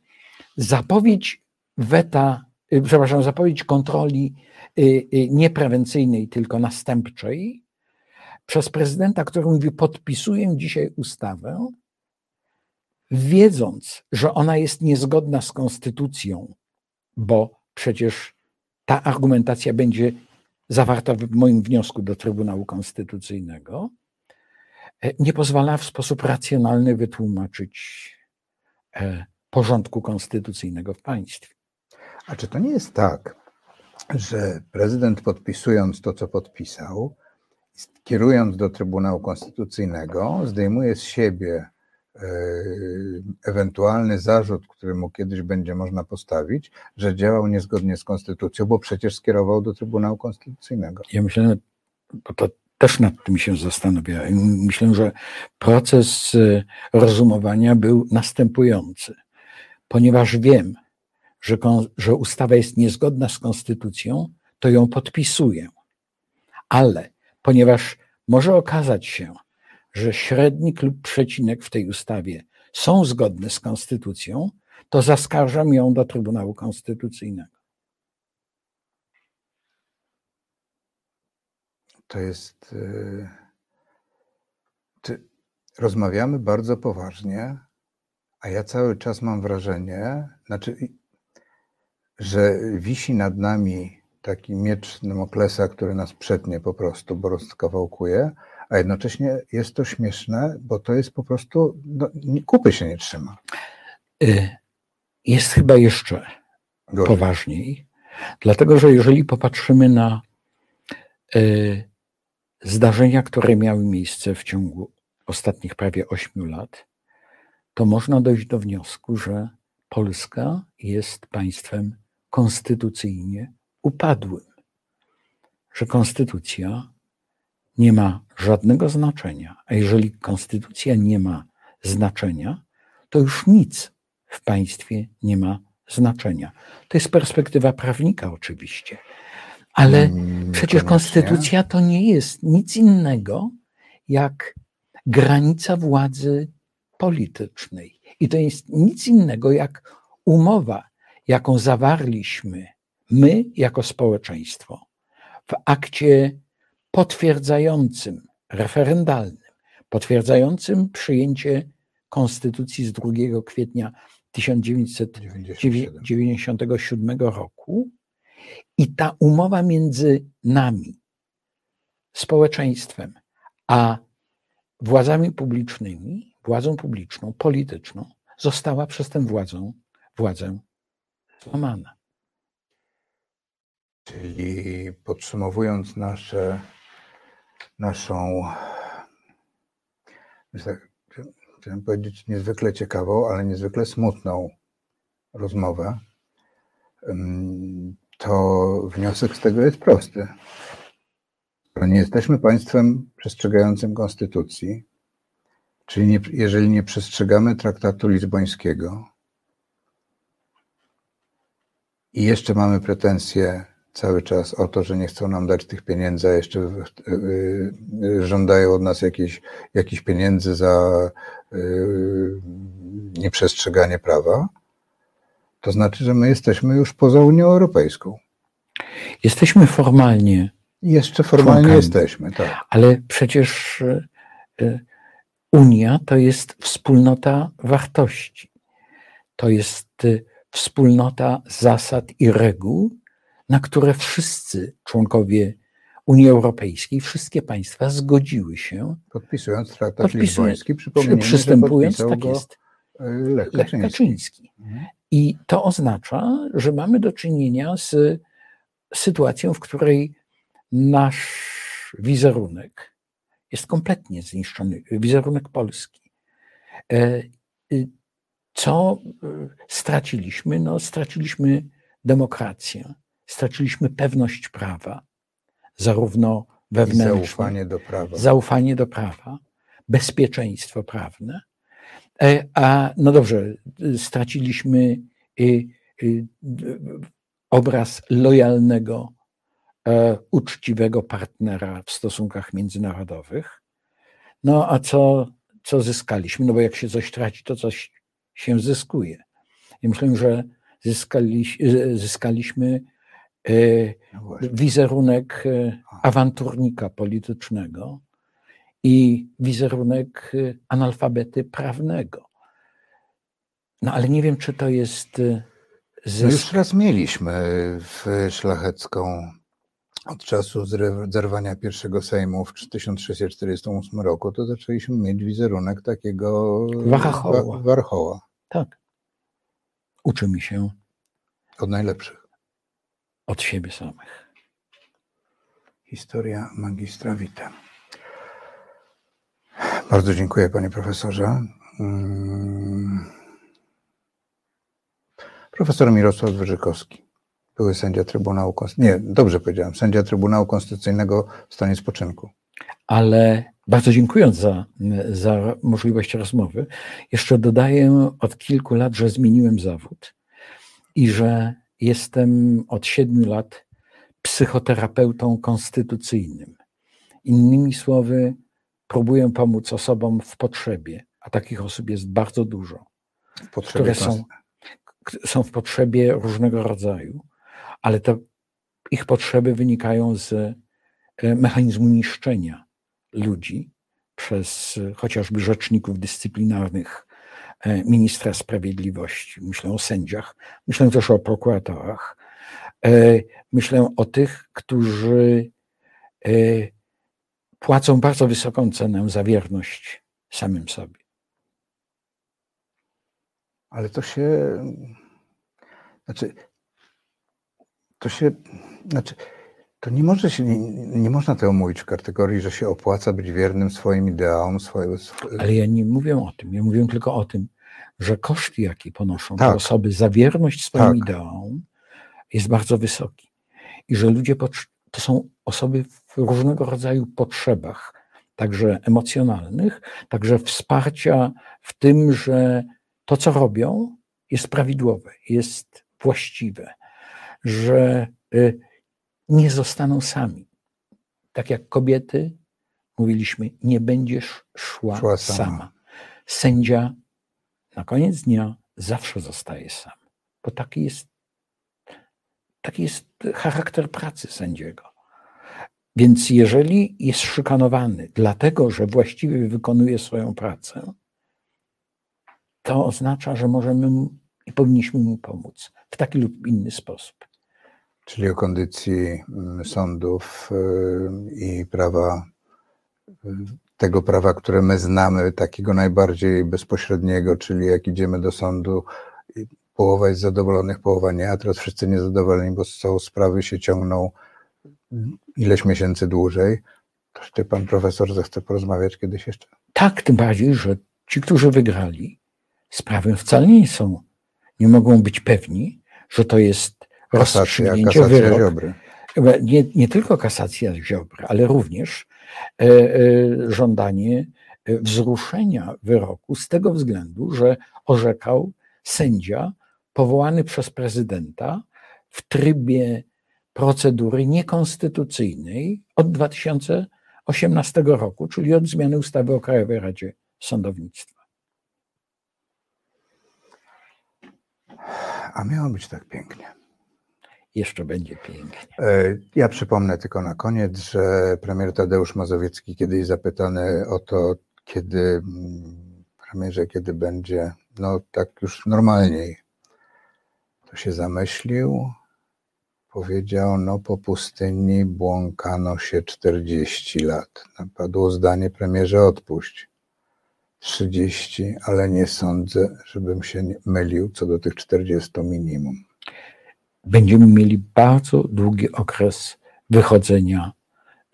zapowiedź weta, y, przepraszam, zapowiedź kontroli y, y, nieprewencyjnej, tylko następczej przez prezydenta, który mówi: Podpisuję dzisiaj ustawę, wiedząc, że ona jest niezgodna z konstytucją, bo przecież ta argumentacja będzie zawarta w moim wniosku do Trybunału Konstytucyjnego, e, nie pozwala w sposób racjonalny wytłumaczyć e, porządku konstytucyjnego w państwie. A czy to nie jest tak, że prezydent podpisując to, co podpisał, kierując do Trybunału Konstytucyjnego, zdejmuje z siebie ewentualny zarzut, który mu kiedyś będzie można postawić, że działał niezgodnie z konstytucją, bo przecież skierował do Trybunału Konstytucyjnego. Ja myślę, bo to też nad tym się zastanawiałem. Myślę, że proces e, rozumowania był następujący. Ponieważ wiem, że, że ustawa jest niezgodna z konstytucją, to ją podpisuję. Ale ponieważ może okazać się, że średnik lub przecinek w tej ustawie są zgodne z konstytucją, to zaskarżam ją do Trybunału Konstytucyjnego. To jest. Y, czy rozmawiamy bardzo poważnie, a ja cały czas mam wrażenie, znaczy, że wisi nad nami taki miecz Demoklesa, który nas przetnie po prostu, bo rozkawałkuje, a jednocześnie jest to śmieszne, bo to jest po prostu, no, kupy się nie trzyma. Y, jest chyba jeszcze Gorzej. poważniej, dlatego że jeżeli popatrzymy na y, zdarzenia, które miały miejsce w ciągu ostatnich prawie ośmiu lat, to można dojść do wniosku, że Polska jest państwem konstytucyjnie upadłym, że konstytucja nie ma żadnego znaczenia. A jeżeli konstytucja nie ma znaczenia, to już nic w państwie nie ma znaczenia. To jest perspektywa prawnika, oczywiście. Ale hmm, przecież konstytucja to nie jest nic innego jak granica władzy politycznej. I to jest nic innego jak umowa, jaką zawarliśmy my jako społeczeństwo w akcie potwierdzającym, referendalnym, potwierdzającym przyjęcie Konstytucji z 2 kwietnia 1997 roku. I ta umowa między nami, społeczeństwem, a władzami publicznymi, władzą publiczną, polityczną, została przez tę władzę, władzę złamana. Czyli podsumowując nasze, naszą, chciałem powiedzieć, niezwykle ciekawą, ale niezwykle smutną rozmowę, to wniosek z tego jest prosty. Nie jesteśmy państwem przestrzegającym konstytucji, czyli nie, jeżeli nie przestrzegamy traktatu lizbońskiego i jeszcze mamy pretensje cały czas o to, że nie chcą nam dać tych pieniędzy, a jeszcze y, y, żądają od nas jakieś, jakichś pieniędzy za y, nieprzestrzeganie prawa, to znaczy, że my jesteśmy już poza Unią Europejską. Jesteśmy formalnie. Jeszcze formalnie członkami, jesteśmy, tak. Ale przecież Unia to jest wspólnota wartości. To jest wspólnota zasad i reguł, na które wszyscy członkowie Unii Europejskiej, wszystkie państwa zgodziły się. Podpisując traktat podpisując, lizboński, przystępując, tak jest, Lech Kaczyński. Lech Kaczyński. Mhm. I to oznacza, że mamy do czynienia z sytuacją, w której nasz wizerunek jest kompletnie zniszczony, wizerunek Polski. E, co e, straciliśmy? No, straciliśmy demokrację straciliśmy pewność prawa, zarówno wewnętrzne, zaufanie do prawa. zaufanie do prawa, bezpieczeństwo prawne. E, a no dobrze, straciliśmy obraz lojalnego, e, uczciwego partnera w stosunkach międzynarodowych. No a co, co zyskaliśmy? No bo jak się coś traci, to coś się zyskuje. I myślę, że zyskali, zyskaliśmy no wizerunek e, awanturnika politycznego i wizerunek e, analfabety prawnego. No ale nie wiem, czy to jest zysk. No już raz mieliśmy w Szlachecką od czasu zerwania pierwszego Sejmu w 1648 roku, to zaczęliśmy mieć wizerunek takiego Warchoła. Warchoła. Tak. Uczymy się. Od najlepszych od siebie samych. Historia magistra Vita. Bardzo dziękuję, panie profesorze. Mm. Profesor Mirosław Wyrzykowski, były sędzia Trybunału Konstytucyjnego. Nie, dobrze powiedziałem, sędzia Trybunału Konstytucyjnego w stanie spoczynku. Ale bardzo dziękując za, za możliwość rozmowy, jeszcze dodaję od kilku lat, że zmieniłem zawód i że Jestem od siedmiu lat psychoterapeutą konstytucyjnym. Innymi słowy, próbuję pomóc osobom w potrzebie, a takich osób jest bardzo dużo, które są, są w potrzebie różnego rodzaju, ale to ich potrzeby wynikają z e, mechanizmu niszczenia ludzi przez chociażby rzeczników dyscyplinarnych E, ministra sprawiedliwości, myślę o sędziach, myślę też o prokuratorach, e, myślę o tych, którzy e, płacą bardzo wysoką cenę za wierność samym sobie. Ale to się, znaczy, to się, znaczy, to nie może się, nie, nie, można tego mówić w kategorii, że się opłaca być wiernym swoim ideałom. Swojego... Ale ja nie mówię o tym. Ja mówię tylko o tym, że koszty, jakie ponoszą tak. te osoby za wierność swoim tak. ideałom, jest bardzo wysoki. I że ludzie to są osoby w różnego rodzaju potrzebach, także emocjonalnych, także wsparcia w tym, że to, co robią, jest prawidłowe, jest właściwe, że y, nie zostaną sami. Tak jak kobiety, mówiliśmy, nie będziesz szła, szła sama. sama. Sędzia na koniec dnia zawsze zostaje sam, bo taki jest, taki jest charakter pracy sędziego. Więc jeżeli jest szykanowany dlatego, że właściwie wykonuje swoją pracę, to oznacza, że możemy i powinniśmy mu pomóc w taki lub inny sposób. Czyli o kondycji mm, sądów y, i prawa, y, tego prawa, które my znamy, takiego najbardziej bezpośredniego, czyli jak idziemy do sądu, połowa jest zadowolonych, połowa nie, a teraz wszyscy niezadowoleni, bo są sprawy się ciągną ileś miesięcy dłużej. To czy pan profesor zechce porozmawiać kiedyś jeszcze? Tak, tym bardziej, że ci, którzy wygrali, sprawy wcale nie są, nie mogą być pewni, że to jest Kasacja, rozstrzygnięcie kasacja wyrok. Ziobry. Nie, nie tylko kasacja Ziobry, ale również e, e, żądanie e, wzruszenia wyroku z tego względu, że orzekał sędzia powołany przez prezydenta w trybie procedury niekonstytucyjnej od 2018 roku, czyli od zmiany ustawy o Krajowej Radzie Sądownictwa. A miało być tak pięknie. Jeszcze będzie pięknie. E, Ja przypomnę tylko na koniec, że premier Tadeusz Mazowiecki kiedyś zapytany o to, kiedy, mm, premierze, kiedy będzie, no tak już normalniej, to się zamyślił, powiedział, no po pustyni błąkano się 40 lat. Padło zdanie, premierze odpuść. 30, ale nie sądzę, żebym się mylił co do tych 40 minimum. Będziemy mieli bardzo długi okres wychodzenia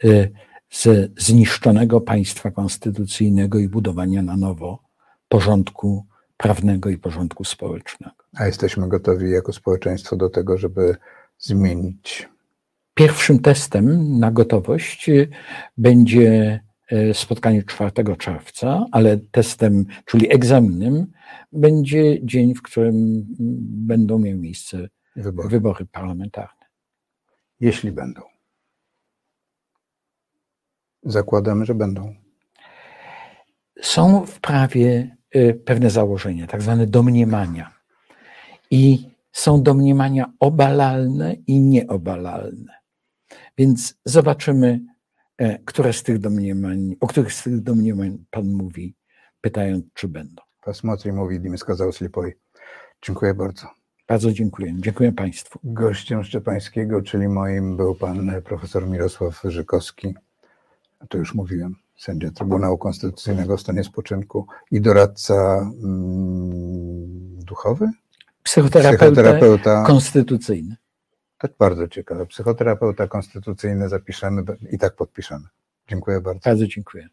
y, ze zniszczonego państwa konstytucyjnego i budowania na nowo porządku prawnego i porządku społecznego. A jesteśmy gotowi jako społeczeństwo do tego, żeby zmienić Pierwszym testem na gotowość y, będzie y, spotkanie 4 czerwca, ale testem, czyli egzaminem, będzie dzień, w którym mm, będą miały miejsce wybory, wybory parlamentarne. jeśli będą. Zakładamy, że będą. Są w prawie y, pewne założenia, tak zwane domniemania. I są domniemania obalalne i nieobalalne. Więc zobaczymy, e, które z tych domniemań, o których z tych domniemań Pan mówi, pytając, czy będą. Посмотрим, увидим, сказал слепой. Dziękuję bardzo. Bardzo dziękuję. Dziękuję Państwu. Gościem Szczepańskiego, czyli moim, był pan profesor Mirosław Żykowski. To już mówiłem, sędzia Trybunału Konstytucyjnego w stanie spoczynku i doradca mm, duchowy? Psychoterapeuta, Psychoterapeuta. konstytucyjny. Tak bardzo ciekawe. Psychoterapeuta konstytucyjny zapiszemy i tak podpiszemy. Dziękuję bardzo. Bardzo dziękuję.